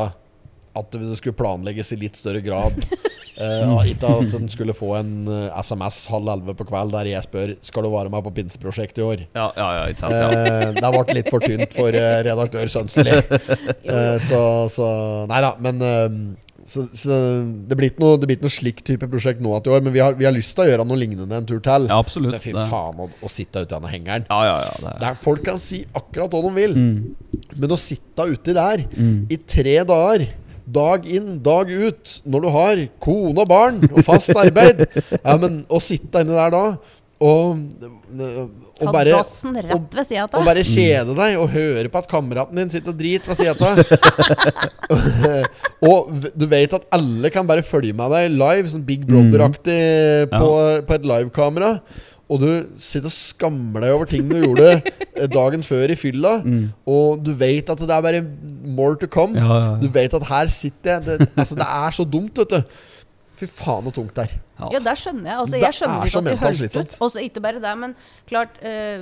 at det skulle planlegges i litt større grad. Eh, ikke at den skulle få en eh, SMS halv elleve på kveld der jeg spør Skal du være med på pinseprosjektet i år. Ja, ja, ja, ikke sant? Ja. Eh, det ble litt for tynt for eh, redaktør Sønsteli. Eh, så, så Nei da, men eh, så, så det blir ikke noe, blir ikke noe slik type prosjekt nå til i år, men vi har, vi har lyst til å gjøre noe lignende en tur til. Ja, absolutt. Men fy faen å, å sitte ute i denne hengeren. Ja, ja, ja. Det er. Folk kan si akkurat hva de vil, Mm. men å sitte uti der Mm. i tre dager Dag inn, dag ut, når du har kone og barn og fast arbeid. Ja, men å sitte inne der da og, og bare sida og bare kjede deg og høre på at kameraten din sitter og driter ved sida av. og du vet at alle kan bare følge med deg live, sånn Big Brother-aktig på, på et livekamera. Og du sitter og skammer deg over ting du gjorde eh, dagen før i fylla. Og du vet at det er bare more to come. Ja, ja, ja. Du vet at her sitter jeg det, Altså, det er så dumt, vet du. Fy faen så tungt det er. Ja, der skjønner jeg. Altså, Det jeg skjønner er ikke at de mentalt holdt slitsomt. ut. Og så ikke bare det, men klart eh,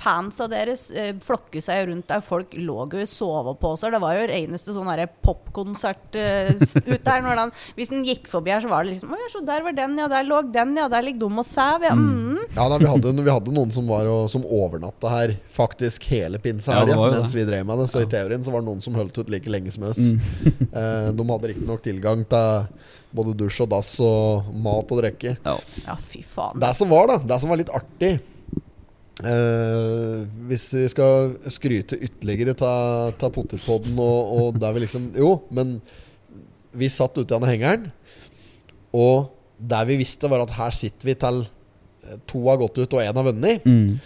Fansa deres eh, flokker seg rundt der. Folk lå jo i soveposer. Det var jo reneste sånn popkonsert eh, ut der. Når den, hvis den gikk forbi her, så var det liksom Å ja, så der var den, ja. Der lå den, ja. Der ligger de og sover, ja. Mm. Ja, da, vi, hadde, vi hadde noen som var og, Som overnatta her faktisk hele Ja, pinsehelga ja, mens vi drev med det. Så i teorien så var det noen som holdt ut like lenge som oss. Mm. eh, de hadde riktignok tilgang til både dusj og dass og mat og drikke. Ja. Ja, fy faen. Det som var da, det som var litt artig eh, Hvis vi skal skryte ytterligere av potetpodden og, og der vi liksom Jo, men vi satt ute i denne hengeren, og der vi visste, var at her sitter vi til to har gått ut og én har vunnet. Mm.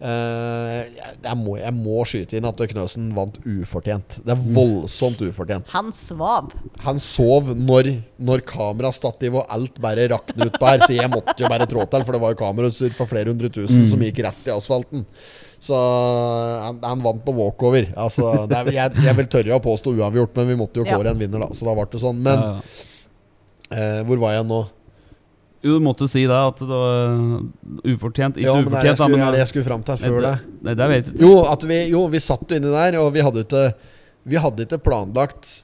Eh, jeg, må, jeg må skyte inn at Knøsen vant ufortjent. Det er voldsomt ufortjent. Han svav. Han sov når, når kamerastativ og alt bare raknet ut på her, så jeg måtte jo bare trå til, for det var jo kamerautstyr for flere hundre tusen som gikk rett i asfalten. Så han, han vant på walkover. Altså, det er, jeg, jeg vil tørre å påstå uavgjort, men vi måtte jo Ja. kåre en vinner, da. Så da ble det sånn. Men Ja, ja. eh, hvor var jeg nå? Jo, du måtte si det, at det var ufortjent. Ikke Ja, men det er det jeg skulle, men det jeg skulle fram til før det. Nei, det vet jeg. Jo, vi, jo, vi satt jo inni der, og vi hadde ikke Vi hadde ikke planlagt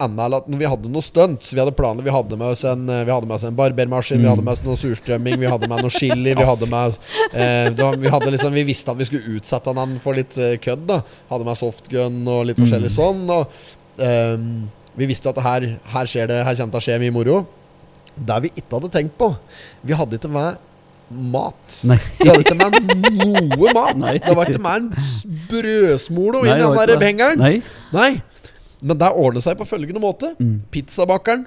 annet vi hadde noe stunts. Vi hadde planer, vi hadde med oss en Vi hadde med oss en barbermaskin, vi hadde med oss noe surstrømming, vi hadde med noe chili, vi hadde med eh, var, Vi hadde liksom Vi visste at vi skulle utsette han for litt eh, kødd, da. Hadde med softgun og litt forskjellig sånn. Og ehm, vi visste at her, her skjer det Her kommer det til å skje mye moro. Det vi ikke hadde tenkt på Vi hadde ikke med mat. Nei. Vi hadde ikke med noe mat. Nei. Det var ikke med en brødsmolo inn i den der ikke hengeren. Nei. Nei. Men det ordnet seg på følgende måte. Mm. Pizzabakeren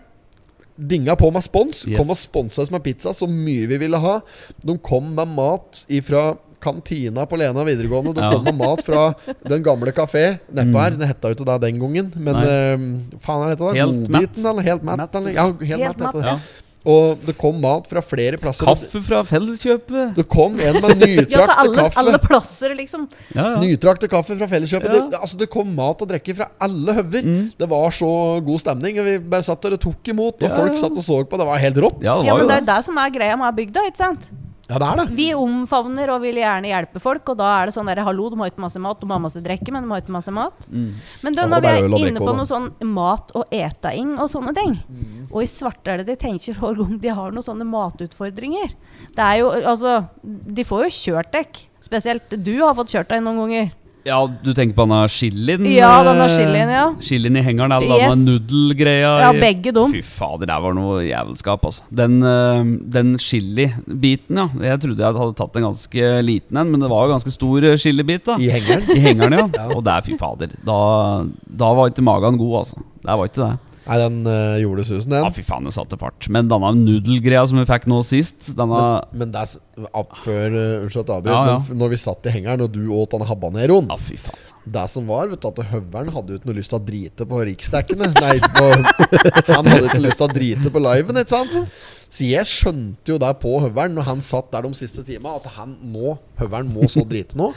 dinga på med spons. Yes. Kom og sponsa oss med pizza så mye vi ville ha. De kom med mat ifra kantina på Lena videregående. De Ja. kom med mat fra den gamle kafé nedpå her. Det hetta jo ikke det den gangen, men eh, faen er dette da? Helt Godbiten, eller? Helt eller? Ja, helt, Helt det. Ja. Og det kom mat fra flere plasser. Kaffe fra Felleskjøpet. Det kom en med nytrakt ja, alle, kaffe. alle plasser, liksom. Ja, ja. Nytrakte kaffe fra Felleskjøpet. Ja. Det, altså, det kom mat og drikke fra alle høver. Mm. Det var så god stemning. Og vi bare satt der og tok imot, og Ja, folk satt og så på. Det var helt rått. Ja, det Ja, var men jo det det. er det som er greia med bygda, ikke sant? Ja, det er det. Vi omfavner og vil gjerne hjelpe folk, og da er det sånn der Hallo, de har ikke masse mat, de har masse drikke, men de har ikke masse mat. Mm. Men da, når er vi er inne drikke på noe sånn mat og etaing og sånne ting, Mm. og i Svartdælet de tenker hver gang de har noen sånne matutfordringer Det er jo, altså De får jo kjørt dekk. Spesielt du har fått kjørt deg noen ganger. Ja, du tenker på denne chilien? Ja, denne eh, chilien, ja. Chilien i hengeren, eller Yes. denne nudelgreia? Ja, i- begge dem. Fy fader, det var noe jævelskap, altså. Den, eh, den chili-biten, ja. Jeg trodde jeg hadde tatt en ganske liten en, men det var jo ganske stor eh, chili-bit, da. I hengeren. I hengeren, ja. Og der, fy fader. Da, da var ikke magen god, altså. Det var ikke det. Nei, den uh, gjorde susen, Ja, den. fy faen, den satte fart. Men denne nudelgreia som vi fikk nå sist, denne Men det er opp før uh, Unnskyld at jeg Ja, ja. men når vi satt i hengeren, og du åt den habaneroen Ja, fy faen. Det som var, vet du, at høveren hadde jo ikke noe lyst til å drite på riksdekkene. Nei, på, han hadde ikke lyst til å drite på liven, ikke sant? Så jeg skjønte jo der på høveren, når han satt der de siste timene, at han nå Høveren må så drite nå.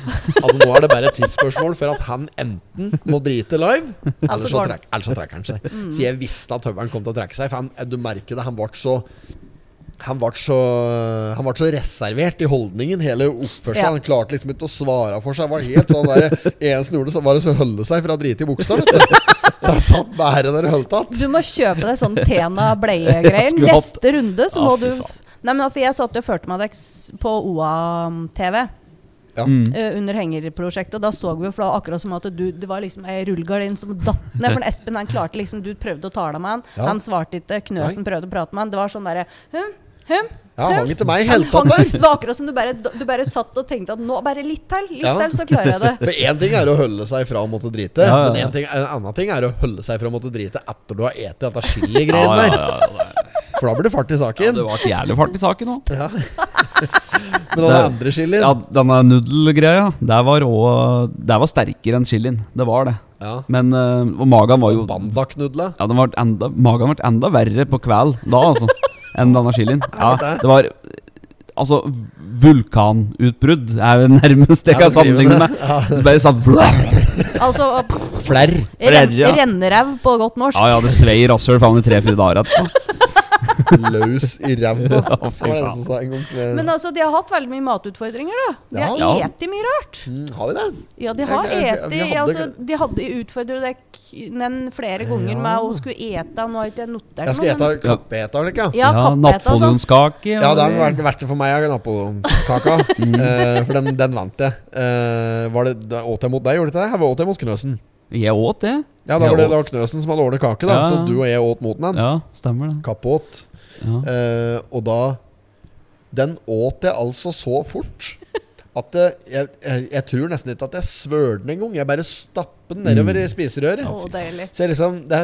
At nå er det bare et tidsspørsmål for at han enten må drite live, eller så, går trekk, eller så trekker han seg. Så jeg visste at høveren kom til å trekke seg, for han, du merker det, han ble så han ble, så, han ble så reservert i holdningen, hele oppførselen. Ja. Han klarte liksom ikke å svare for seg. Han var helt sånn der Eneste han gjorde, så var å holde seg fra å drite i buksa, vet du. Så han satt bare der i hele tatt. Du må kjøpe deg sånn Tena bleiegreier. Skulle Neste runde så må ah, du. Nei, men for Jeg satt og førte meg deg på OA-TV. Ja. Mm. eh, under hengerprosjektet. Og da så vi jo for akkurat som at du, det var liksom ei rullegardin som datt ned. For Espen han klarte liksom Du prøvde å tale med han, Ja. han svarte ikke. Knøsen prøvde å prate med han. Det var sånn derre Hum, hum. Ja, han hang ikke meg helt hang- der. Det var akkurat som du bare, du bare satt og tenkte at nå bare litt til, litt Ja. til, så klarer jeg det. For én ting er å holde seg fra å måtte drite, Ja, ja, ja. men en, ting, en annen ting er å holde seg fra å måtte drite etter du har spist dette chili-greiene ja, der. ja, ja, For da blir det fart i saken. ja, det ble jævlig fart i saken òg. Ja. Men den Det- andre chilien Ja, denne nudelgreia, det var, også- det var sterkere enn chilien. Det var det. ja. Men uh, Og magen var jo Bandak-nudla. Ja, den enda, magen ble enda verre på kveld da, altså, enn denne chilien. Ja, det? var Altså, vulkanutbrudd er det nærmeste jeg kan sammenligne med. Det Bare sånn Altså Flerr. ren, ja. renneræv på godt norsk. Ja, ja, det svei i rasshøl faen i tre-fire dager etterpå. Løs i ræva. Ja, var det som sa en gang. Men altså, de har hatt veldig mye matutfordringer, da. De har Ja. eti mye rart. Mm, har vi det? Ja, de har Jeg- jeg- jeg- eti hadde- altså, De hadde utfordret deg flere ganger Ja. med å skulle ete. Nå har ikke jeg notert Jeg skal ete kappeter, ikke? Ja, ja sånn. Napoleonskake. Ja, det er den ver- verste for meg, er napoleonkaka. Mm. Eh, for den, den vant jeg. Uh, var det, åt jeg mot deg, gjorde det ikke det? Jeg var åt jeg mot Knøsen. Jeg åt det. Ja, da var det, var Knøsen som hadde ordnet kake, da. Ja. Så du og jeg åt mot den. Ja, stemmer det. Kappe. Ja. Eh, og da Den åt jeg altså så fort at det, jeg, jeg, jeg tror nesten ikke at jeg svør den engang. Jeg bare stapper den nedover Mm. i spiserøret. Deilig. Så jeg liksom det,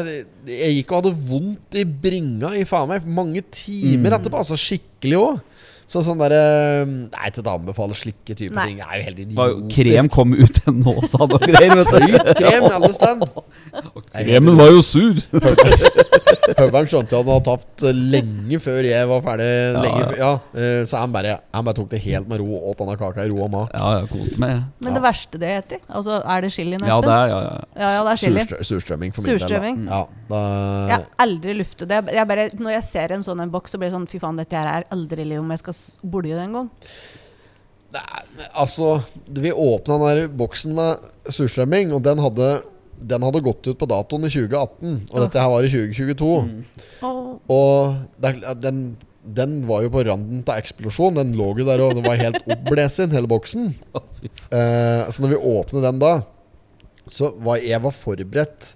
Jeg gikk og hadde vondt i bringa i faen meg mange timer Mm. etterpå. Altså skikkelig òg. Så sånn derre Nei, til å anbefale slike type Nei. ting. Er jo helt idiotisk. Krem kom ut en han og greier, vet du. Høyt krem alle steder. Kremen var jo sur. Høveren skjønte han hadde tapt lenge før jeg var ferdig. Ja, lenge ja. før, ja, eh, så han bare, han bare tok det helt med ro og åt denne kaka i ro og mak. Ja, jeg koste meg. jeg. Men det verste det heter? Altså, er det chili, Espen? Ja, det er ja, ja. ja, ja, det er chili. Surstrø surstrømming for min Surstrømming. del. da. Ja, da, Jeg har aldri luftet det. Jeg bare, når jeg ser en sånn en boks, så blir det sånn Fy faen, dette her er aldri i livet om jeg skal bolje det en gang. altså, vi åpna den der boksen med surstrømming, og den hadde, den hadde gått ut på datoen i 2018. Og Åh. dette her var i 2022. Åh, Og den, den var jo på randen til eksplosjon. Den lå jo der, og det var helt oppblesen, hele boksen. Eh, så når vi åpnet den da, så var jeg var forberedt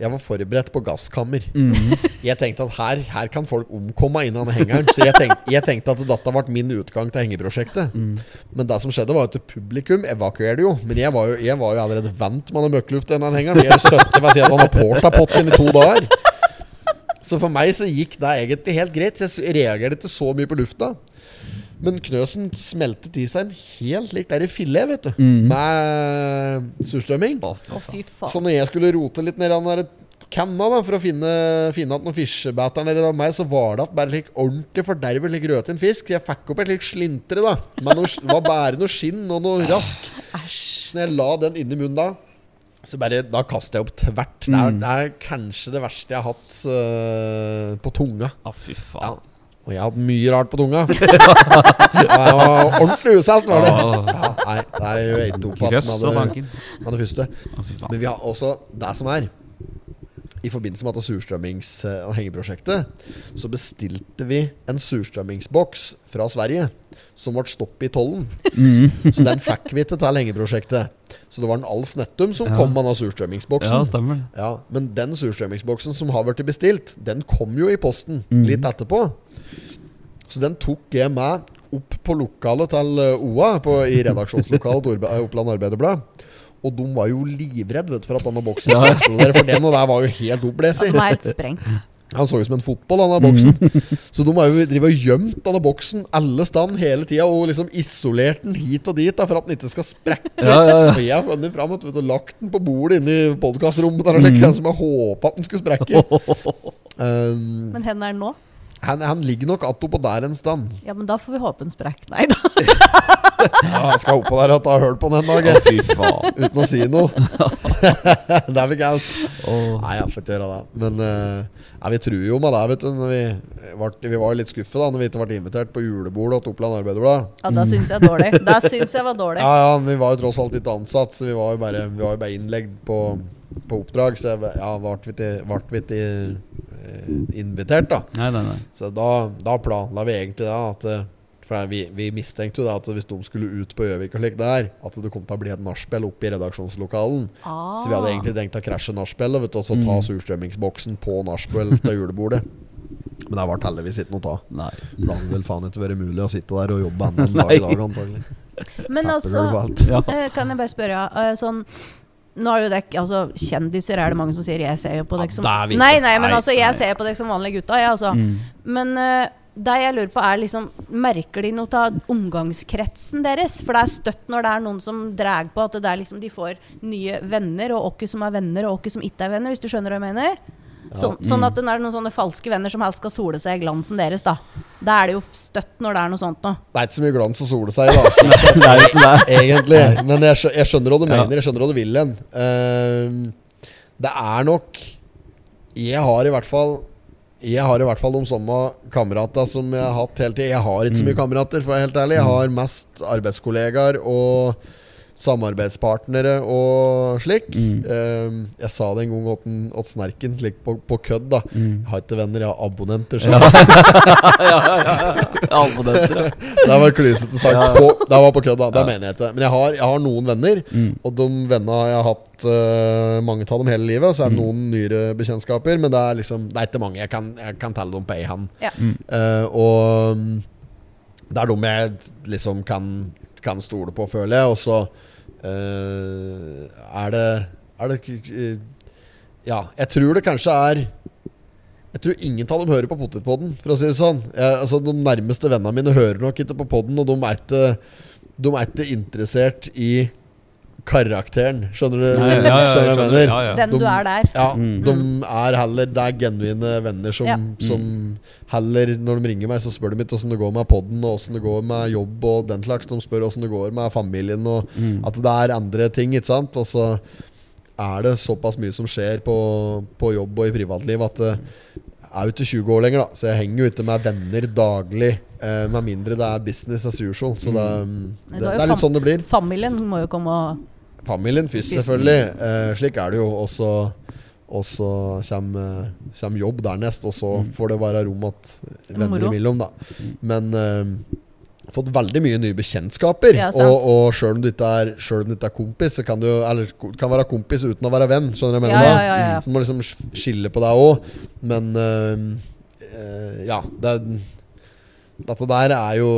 Jeg var forberedt på gasskammer. Jeg tenkte at her, her kan folk omkomme innan hengeren. Så jeg tenkte, jeg tenkte at dette ble min utgang til hengeprosjektet. Men det som skjedde, var at publikum evakuerte jo. Men jeg var jo, jeg var jo allerede vant med den møkkluft i den hengeren. Jeg søtte meg si at han har portapotten i to dager. Så for meg så gikk det egentlig helt greit. Så jeg reagerte ikke så mye på lufta. Men Knøsen smeltet i seg en helt lik der i filet, vet du. Med surstrømming. å, fy Så når jeg skulle rote litt ned i den der kanna da, for å finne, finne at noen fiskebæter nedi meg, så var det at bare like ordentlig fordervet lik en fisk. Jeg fikk opp et slik slintre, da. Men det var bare noe skinn og noe rask. Så når jeg la den inn i munnen da, så bare, da kastet jeg opp tvert. Det, er, det er kanskje det verste jeg har hatt uh, på tunga. Å fy faen. Og jeg har hatt mye rart på tunga. jeg var ordentlig uselt, var det. Ja, nei, Grøss med og det, tanken. med det første. Men vi har også det som er I forbindelse med surstrømmings- og hengeprosjektet, så bestilte vi en surstrømmingsboks fra Sverige som ble stoppet i tollen. Så den fikk vi til til hengeprosjektet. Så det var en Alf Nettum som Ja. kom med surstrømmingsboksen. Ja, stemmer. Ja, men den surstrømmingsboksen som har blitt bestilt, den kom jo i posten mm. litt etterpå. Så den tok jeg med opp på lokalet til eh, OA på, i redaksjonslokalet til eh, Oppland Arbeiderblad. Og de var jo livredd vet for at denne boksen skulle eksplodere, for den og der var jo helt oppblest i. Helt sprengt. Han så ut som en fotball, denne boksen. Så de har jo drivet og gjemt denne boksen alle steder hele tida og liksom isolert den hit og dit da, for at den ikke skal sprekke. Ja, ja, ja. Og jeg har funnet fram vet du, lagt den på bordet inne i podkastrommet der, mm. som jeg håpa at den skulle sprekke. Um, Men hvor er den nå? Han, han ligger nok Atto, på der en stand. Ja, men da får vi håpe en sprekk. Nei da. Ja, jeg skal oppå der og ta høl på den en dag, Ja, fy faen. uten å si noe. det er vel galt. Åh. Nei, jeg får ikke gjøre det. Men uh, nei, vi tror jo med det, vet du. Når vi, var, vi var litt skuffa da Når vi ikke ble invitert på julebordet til Oppland Arbeiderblad. Ja, da syns jeg dårlig. Da syns jeg var dårlig. Ja, ja, vi var jo tross alt ikke ansatt, så vi var jo bare, vi var jo bare innlegd på, på oppdrag. Så jeg, ja, ble vi ikke- eh, invitert, da. Nei, nei, nei. Så da, da planla vi egentlig det. At, eh, for vi, vi mistenkte jo da at hvis de skulle ut på Gjøvik og slik der, at det kom til å bli et nachspiel oppe i redaksjonslokalen. Ah. Så vi hadde egentlig tenkt å krasje nachspielet og så ta surstrømmingsboksen på nachspiel til julebordet. Men det ble heldigvis ikke noe av. nei. Det hadde vel faen ikke vært mulig å sitte der og jobbe enda en dag i dag, antagelig. Men altså. Ja. eh, kan jeg bare spørre sånn nå er jo dek, altså Kjendiser er det mange som sier. Jeg ser jo på dere som. Nei, nei, men altså jeg ser på dere som vanlige gutta. Jeg, altså. Mm. Men uh, det jeg lurer på er liksom Merker de noe av omgangskretsen deres? For det er støtt når det er noen som drar på at det er liksom de får nye venner, og åkke som er venner, og åkke som ikke er venner, hvis du skjønner hva jeg mener? Sånn, sånn at det er noen sånne falske venner som helst skal sole seg i glansen deres, da. Da er det jo støtt når det er noe sånt noe. Det er ikke så mye glans å sole seg i, da. Egentlig. Men jeg, skjø- jeg skjønner hva du Ja. mener. Jeg skjønner hva du vil hen. Uh, det er nok Jeg har i hvert fall jeg har i hvert fall de samme kameratene som jeg har hatt hele tida. Jeg har ikke så Mm. mye kamerater, for å være helt ærlig. Jeg har mest arbeidskollegaer og samarbeidspartnere og slik. Mm. Um, jeg sa det en gang åt, den- åt Snerken, slik på, på kødd, da. Mm. Jeg har ikke venner, jeg har abonnenter. sa ja, ja, ja. Abonnenter, ja. det var klysete sagt. Ja. På, det var på kødd, da. Det Ja. mener jeg ikke. Men jeg har, jeg har noen venner, Mm. og de vennene jeg har hatt uh, mange av dem hele livet. Så er det Mm. noen nyere bekjentskaper, men det er liksom Det er ikke mange. Jeg kan, jeg kan telle dem på ei hand. Ja. Eh, og mm, det er dem jeg liksom kan, kan stole på, føler jeg. Og så eh, er det Er det eh, Ja, jeg tror det kanskje er jeg tror ingen av dem hører på Potetpodden, for å si det sånn. Jeg, altså, de nærmeste vennene mine hører nok ikke på podden, og de er ikke, de er ikke interessert i karakteren. Skjønner du hva ja, ja, jeg jeg mener? Ja, ja. Den du er der. Ja, Mm. de er heller Det er genuine venner som, Ja. som heller Når de ringer meg, så spør de ikke åssen det går med podden, og åssen det går med jobb og den slags. De spør åssen det går med familien, og Mm. at det er andre ting, ikke sant. Og så er det såpass mye som skjer på, på jobb og i privatliv at det er jo ikke 20 år lenger, da. Så jeg henger jo ikke med venner daglig. Eh, med mindre det er business as usual. Så det, det, det, det er litt sånn det blir. Familien må jo komme og Familien først, selvfølgelig. Eh, slik er det jo. Og så og så kommer, kommer jobb dernest, og så får det være rom at venner imellom, da. Men eh, fått veldig mye nye bekjentskaper. Ja, og og sjøl om du ikke er om du ikke er kompis, så kan du Eller kan være kompis uten å være venn. Skjønner du hva jeg mener? ja, ja, ja. Så du må liksom skille på deg òg. Men eh, eh, ja, det er dette der er jo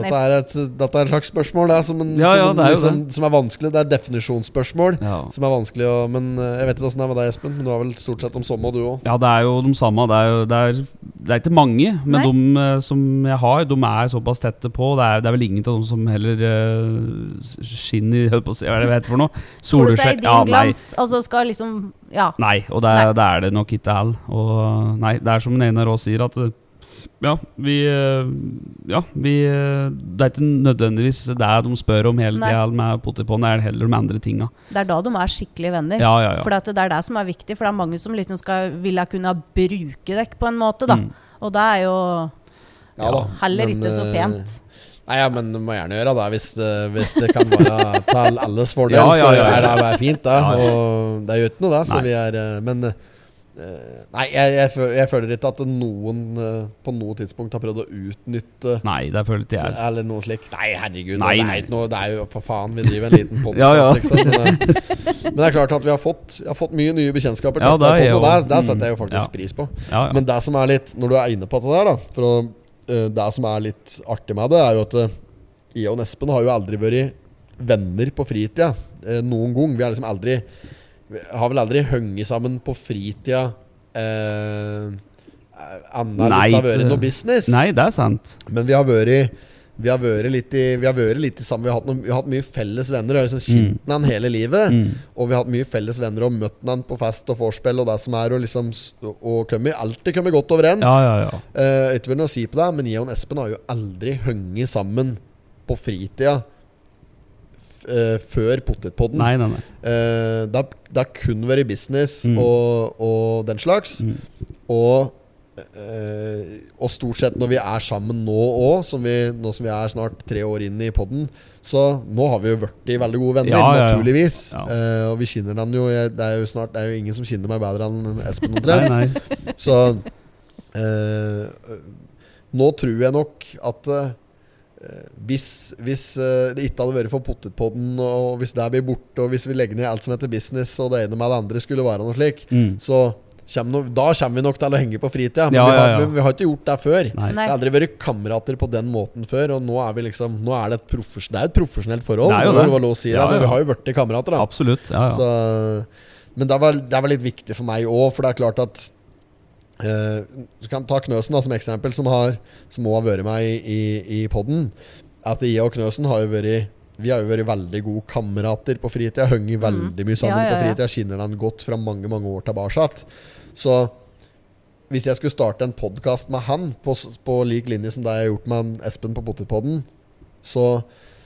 Dette er et, dette er et slags spørsmål er som, en, Ja, som, ja, en, er liksom, som er vanskelig. Det er definisjonsspørsmål Ja. som er vanskelig å Men eh, jeg vet ikke åssen det er med deg, Espen. Men du har vel stort sett de samme, du òg? Ja, det er jo de samme. Det er, jo, det er, det er ikke mange, men Nei. de eh, som jeg har, de er såpass tette på. Det er, det er vel ingen av dem som heller uh, skinner hva er det det heter for noe? Din Ja, nei. Altså skal liksom Ja. Nei, og det er Nei. det, er det nok ikke heller. Og nei, det er som Einar òg sier, at ja, vi eh, Ja, vi eh, Det er ikke nødvendigvis det de spør om hele tida med potetpå'n, det er heller de andre tinga. Det er da de er skikkelige venner. Ja, ja, ja. For det er det som er viktig. For det er mange som liksom skal ville kunne bruke dekk på en måte, da. Mm. Og det er jo Ja da. heller men, ikke så eh, pent. Nei, ja, men du må gjerne gjøre det hvis det, hvis det kan være til alles fordel. Ja, ja, ja, Så er det bare fint, det. Ja, ja. Og det er jo ikke noe, det. Så Nei. vi er Men Nei, jeg, jeg, føler, jeg føler ikke at noen eh, på noe tidspunkt har prøvd å utnytte Nei, det føler ikke jeg. Eller noe slikt. Nei, herregud. Nei, det, er noe, det er jo for faen, vi driver en liten podkast, Ja, ja. liksom. Men, eh, men det er klart at vi har fått, har fått mye nye bekjentskaper. Ja, det er og det, det mm, setter jeg jo faktisk ja. pris på. Ja, ja. Men det som er litt Når du er inne på det der, da For å, eh, Det som er litt artig med det, er jo at eh, jeg og Espen har jo aldri vært venner på fritida. eh, noen gang. Vi har liksom aldri har vel aldri hengt sammen på fritida eh, hvis det har vært noe business. Nei, det er sant. Men vi har vært vi har vært litt litt i sammen Vi har hatt, noe, vi har hatt mye felles venner. Vi har liksom kjent han hele livet. Mm. Og vi har hatt mye felles venner og møtt han på fest og vorspiel og det som er. Og liksom Og kommet, alltid kommet godt overens. Ja, ja, ja. Eh, ikke noe si på det, men jeg og Espen har jo aldri hengt sammen på fritida før Potetpodden. Nei, nei, nei. Uh, det, har, det har kun vært business Mm. og, og den slags. Mm. Og, uh, og stort sett når vi er sammen nå òg, nå som vi er snart tre år inn i podden, så nå har vi jo blitt veldig gode venner, Ja, ja, ja. naturligvis. Eh, og vi kjenner den jo jeg, Det er jo snart Det er jo ingen som kjenner meg bedre enn Espen omtrent. nei. Så eh, Nå tror jeg nok at eh, hvis, hvis eh, det ikke hadde vært for Potetpodden, og hvis det blir borte, og hvis vi legger ned alt som heter business, og det ene med det andre skulle være noe slik, Mm. så kommer no, da kommer vi nok til å henge på fritida. Men Ja, vi, har, ja, ja. Vi, vi har ikke gjort det før. Nei. Vi har aldri vært kamerater på den måten før, og nå er vi liksom Nå er det et, profes, det er et profesjonelt forhold. Det er jo det. det. være lov å si Ja, det, men ja. vi har jo blitt kamerater, da. Absolutt. Ja, ja. Så, men det var, det var litt viktig for meg òg, for det er klart at eh, Du kan ta Knøsen da som eksempel, som, har, som også har vært med i, i, i podden. At jeg og Knøsen har jo vært vi har jo vært veldig gode kamerater på fritida. Hengt veldig mye sammen ja, Ja, ja, på fritida. Skinner den godt fra mange mange år tilbake. Så hvis jeg skulle starte en podkast med han, på, på lik linje som det jeg har gjort med Espen på Potetpodden, så,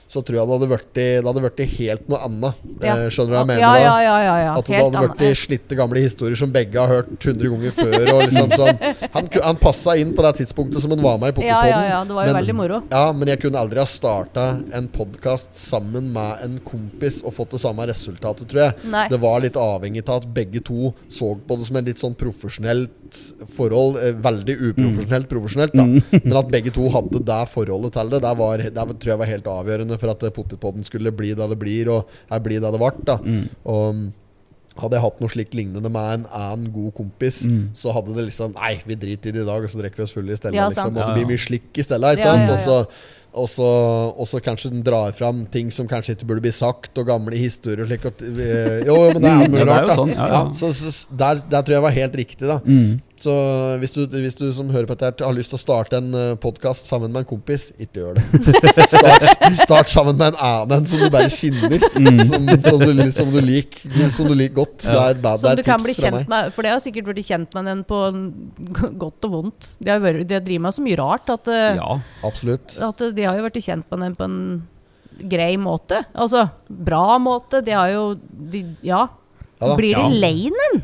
så tror jeg det hadde vært, det hadde vært helt noe annet. Ja. Eh, skjønner du hva jeg mener? ja, ja, ja, ja, ja. At det Helt hadde vært i slitte gamle historier som begge har hørt 100 ganger før. Og liksom sånn. Han, han passa inn på det tidspunktet som han var med i Ja, ja, ja. Det var jo veldig moro. Ja, men jeg kunne aldri ha starta en podkast sammen med en kompis og fått det samme resultatet, tror jeg. Nei. Det var litt avhengig av at begge to så på det som en litt sånn forhold. Eh, veldig uprofesjonelt profesjonelt, da. Men at begge to hadde det forholdet til det, det, var, det tror jeg var helt avgjørende for at eh, Potetpodden skulle bli det det blir, og jeg blir det det ble. Da. Og mm, hadde jeg hatt noe slikt lignende med en annen god kompis, så hadde det liksom Nei, vi driter i det i dag, og så drikker vi oss fulle i stedet. Ja, liksom, og det blir mye slikk i stedet. Ikke Ja, sant? ja, Og ja. Og så, og så kanskje den drar fram ting som kanskje ikke burde bli sagt, og gamle historier og slik. eh, Jo, men det er Mm, mulig det er rart, jo sånn, ja, ja. så, så der, der tror jeg var helt riktig, da. Mm. Så hvis du, hvis du som hører på dette, har lyst til å starte en uh, podkast sammen med en kompis, ikke gjør det. Start, start sammen med en annen som du bare kjenner, som, som, du, som, du liker, som du liker godt. Mm. Ja. Det er, bad- Som det du kan bli kjent med, for det har sikkert blitt kjent med den på godt og vondt. De har, vært, de har drivet med så mye rart at, eh, Ja. Absolutt. at de har jo blitt kjent med den på en grei måte. Altså bra måte. De har jo de, Ja. Ja da. Blir de Ja. lei den?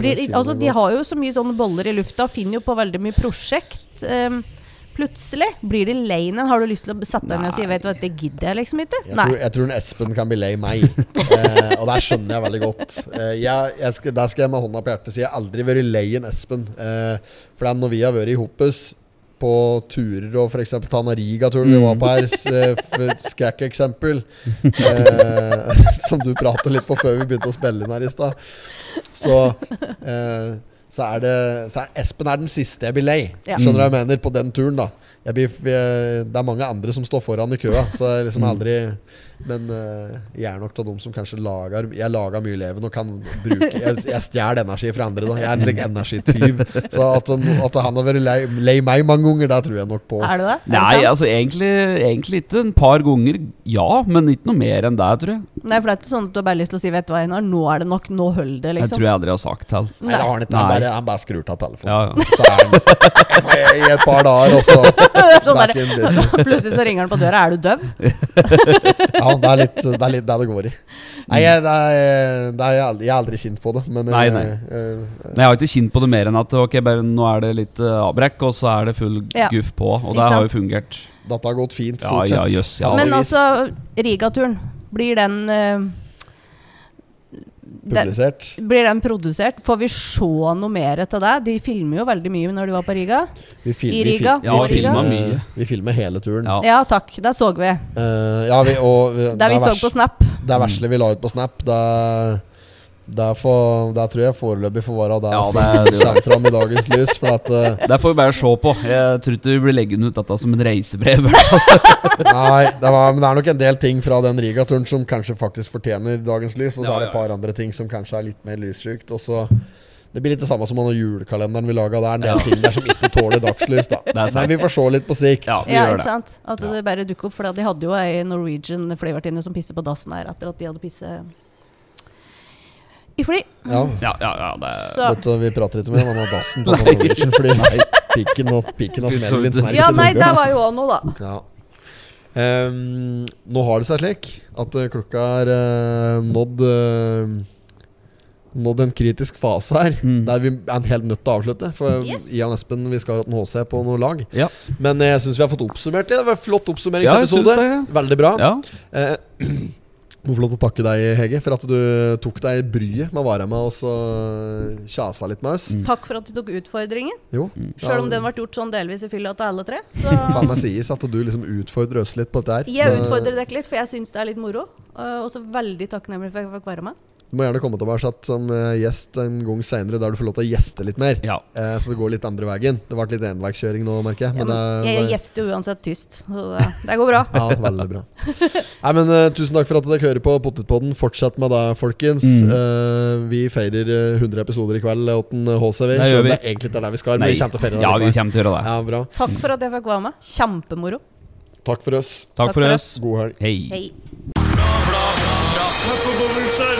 Blir, altså, den de har jo så mye sånne boller i lufta, finner jo på veldig mye prosjekt. Um, plutselig blir de lei den. Har du lyst til å sette deg ned og si Vet du hva, det gidder jeg liksom ikke? Jeg tror, jeg tror en Espen kan bli lei meg, eh, og det skjønner jeg veldig godt. Eh, jeg, jeg skal, der skal jeg med hånda på hjertet si jeg har aldri vært lei en Espen. Eh, for når vi har vært i Hoppus på turer, og f.eks. Tanariga-turen vi var på her, eh, skrekkeksempel, eh, som du pratet litt på før vi begynte å spille inn her i stad, så eh, så er det så er Espen er den siste jeg blir lei. Skjønner du hva jeg mener? På den turen, da. Blir, jeg, det er mange andre som står foran i køa, så jeg liksom aldri Men uh, jeg er nok av dem som kanskje lager Jeg lager mye leven og kan bruke Jeg, jeg stjeler energi fra andre. Da. Jeg er en energityv. Så at, han- at han har vært lei, lei meg mange ganger, det tror jeg nok på. Er det det? Er det Nei, altså egentlig, egentlig ikke. En par ganger, ja. Men ikke noe mer enn det, tror jeg. Nei, for det er ikke sånn at du har bare lyst til å si Vet du hva, Einar, nå er det nok. Nå holder det, Jeg liksom. tror jeg aldri har sagt til. Nei, har han ikke. Han bare, han bare skrur av telefonen. Ja, ja. Så er han i et par dager, og så Sånn plutselig så ringer han på døra. Er du døv? Ja, det er litt det, er litt det det går i. Nei, jeg, det er, det er, jeg, aldri, jeg har aldri kjent på det, men Nei, eh, nei. eh, nei, jeg har ikke kjent på det mer enn at ok, bare nå er det litt eh, avbrekk, og så er det full Ja. guff på. Og det har jo fungert. dette har gått fint, Ja, stort sett. ja, ja. Men altså, Rigaturen, blir den eh, den. Blir den produsert? Får vi se noe mer etter det? De filmer jo veldig mye når de var på Riga. Vi fil- I vi fil- Ja, vi Riga? filma mye. Vi filmer hele turen. Ja. Ja takk, det så vi. Uh, ja, vi, og vi- Det vi så vers- på Snap. Det vesle vi la ut på Snap, det, det, får, det tror jeg foreløpig får være der Ja, som det- det- kommer fram i dagens lys. For at uh, der får vi bare se på. Jeg tror ikke vi blir leggende ut dette som et reisebrev. Nei, det, var, men det er nok en del ting fra den Riga-turen som kanskje faktisk fortjener dagens lys. Og så Ja, er det et ja, par andre ting som kanskje er litt mer lyssykt. Og så Det blir litt det samme som med julekalenderen vi laga. Det er en del Ja. ting der som ikke tåler dagslys. da. Men vi får se litt på sikt. Ja, vi Ja, gjør ikke det. sant? At det bare dukker opp. For de hadde jo ei Norwegian flyvertinne som pisset på dassen her etter at de hadde pisset i fly. Ja. Ja, ja, ja, det Så Vet du, Vi prater ikke med han har dassen på Norwegian fordi piken og pikken av Smelvin snerker Ja, nei, det var jo òg noe, da. Ja. Ehm, nå har det seg slik at eh, klokka er uh, nådd uh, Nådd en kritisk fase her, Mm. der vi er en helt nødt til å avslutte. For Yes. Ian Espen, vi skal ha en HC på noe lag. Ja. Men jeg syns vi har fått oppsummert det. Det var en flott oppsummeringsepisode. syns det, ja. Veldig bra. Ja. Eh, må få lov til å takke deg, Hege, for at du tok deg bryet med å være med oss og kjasa litt med oss. Mm. Takk for at du tok utfordringen. Jo. Sjøl om den ble gjort sånn delvis i fylla til alle tre. Så Faen meg sies at du liksom utfordrer oss litt på dette her. jeg utfordrer dere litt, for jeg syns det er litt moro. Og også veldig takknemlig for at jeg fikk være med. Du må gjerne komme tilbake som eh, gjest en gang seinere, der du får lov til å gjeste litt mer. ja. Eh, så det går litt andre veien. Det ble litt enveiskjøring nå, merker jeg. Ja, Men men jeg det, gjester uansett tyst, så det, det går bra. ja, veldig bra. Nei, men uh, Tusen takk for at dere hører på Potetpodden. Fortsett med det, folkens. Mm. Uh, vi feirer eh, 100 episoder i kveld, Åtten HCV. Det Selv gjør om vi. det egentlig ikke er der vi skal. Men vi kommer til å feire det ja, vi kommer til å gjøre det. Ja, bra. Takk for at jeg fikk være med. Kjempemoro. Takk for oss. Takk for oss. God helg. Hei. Hei.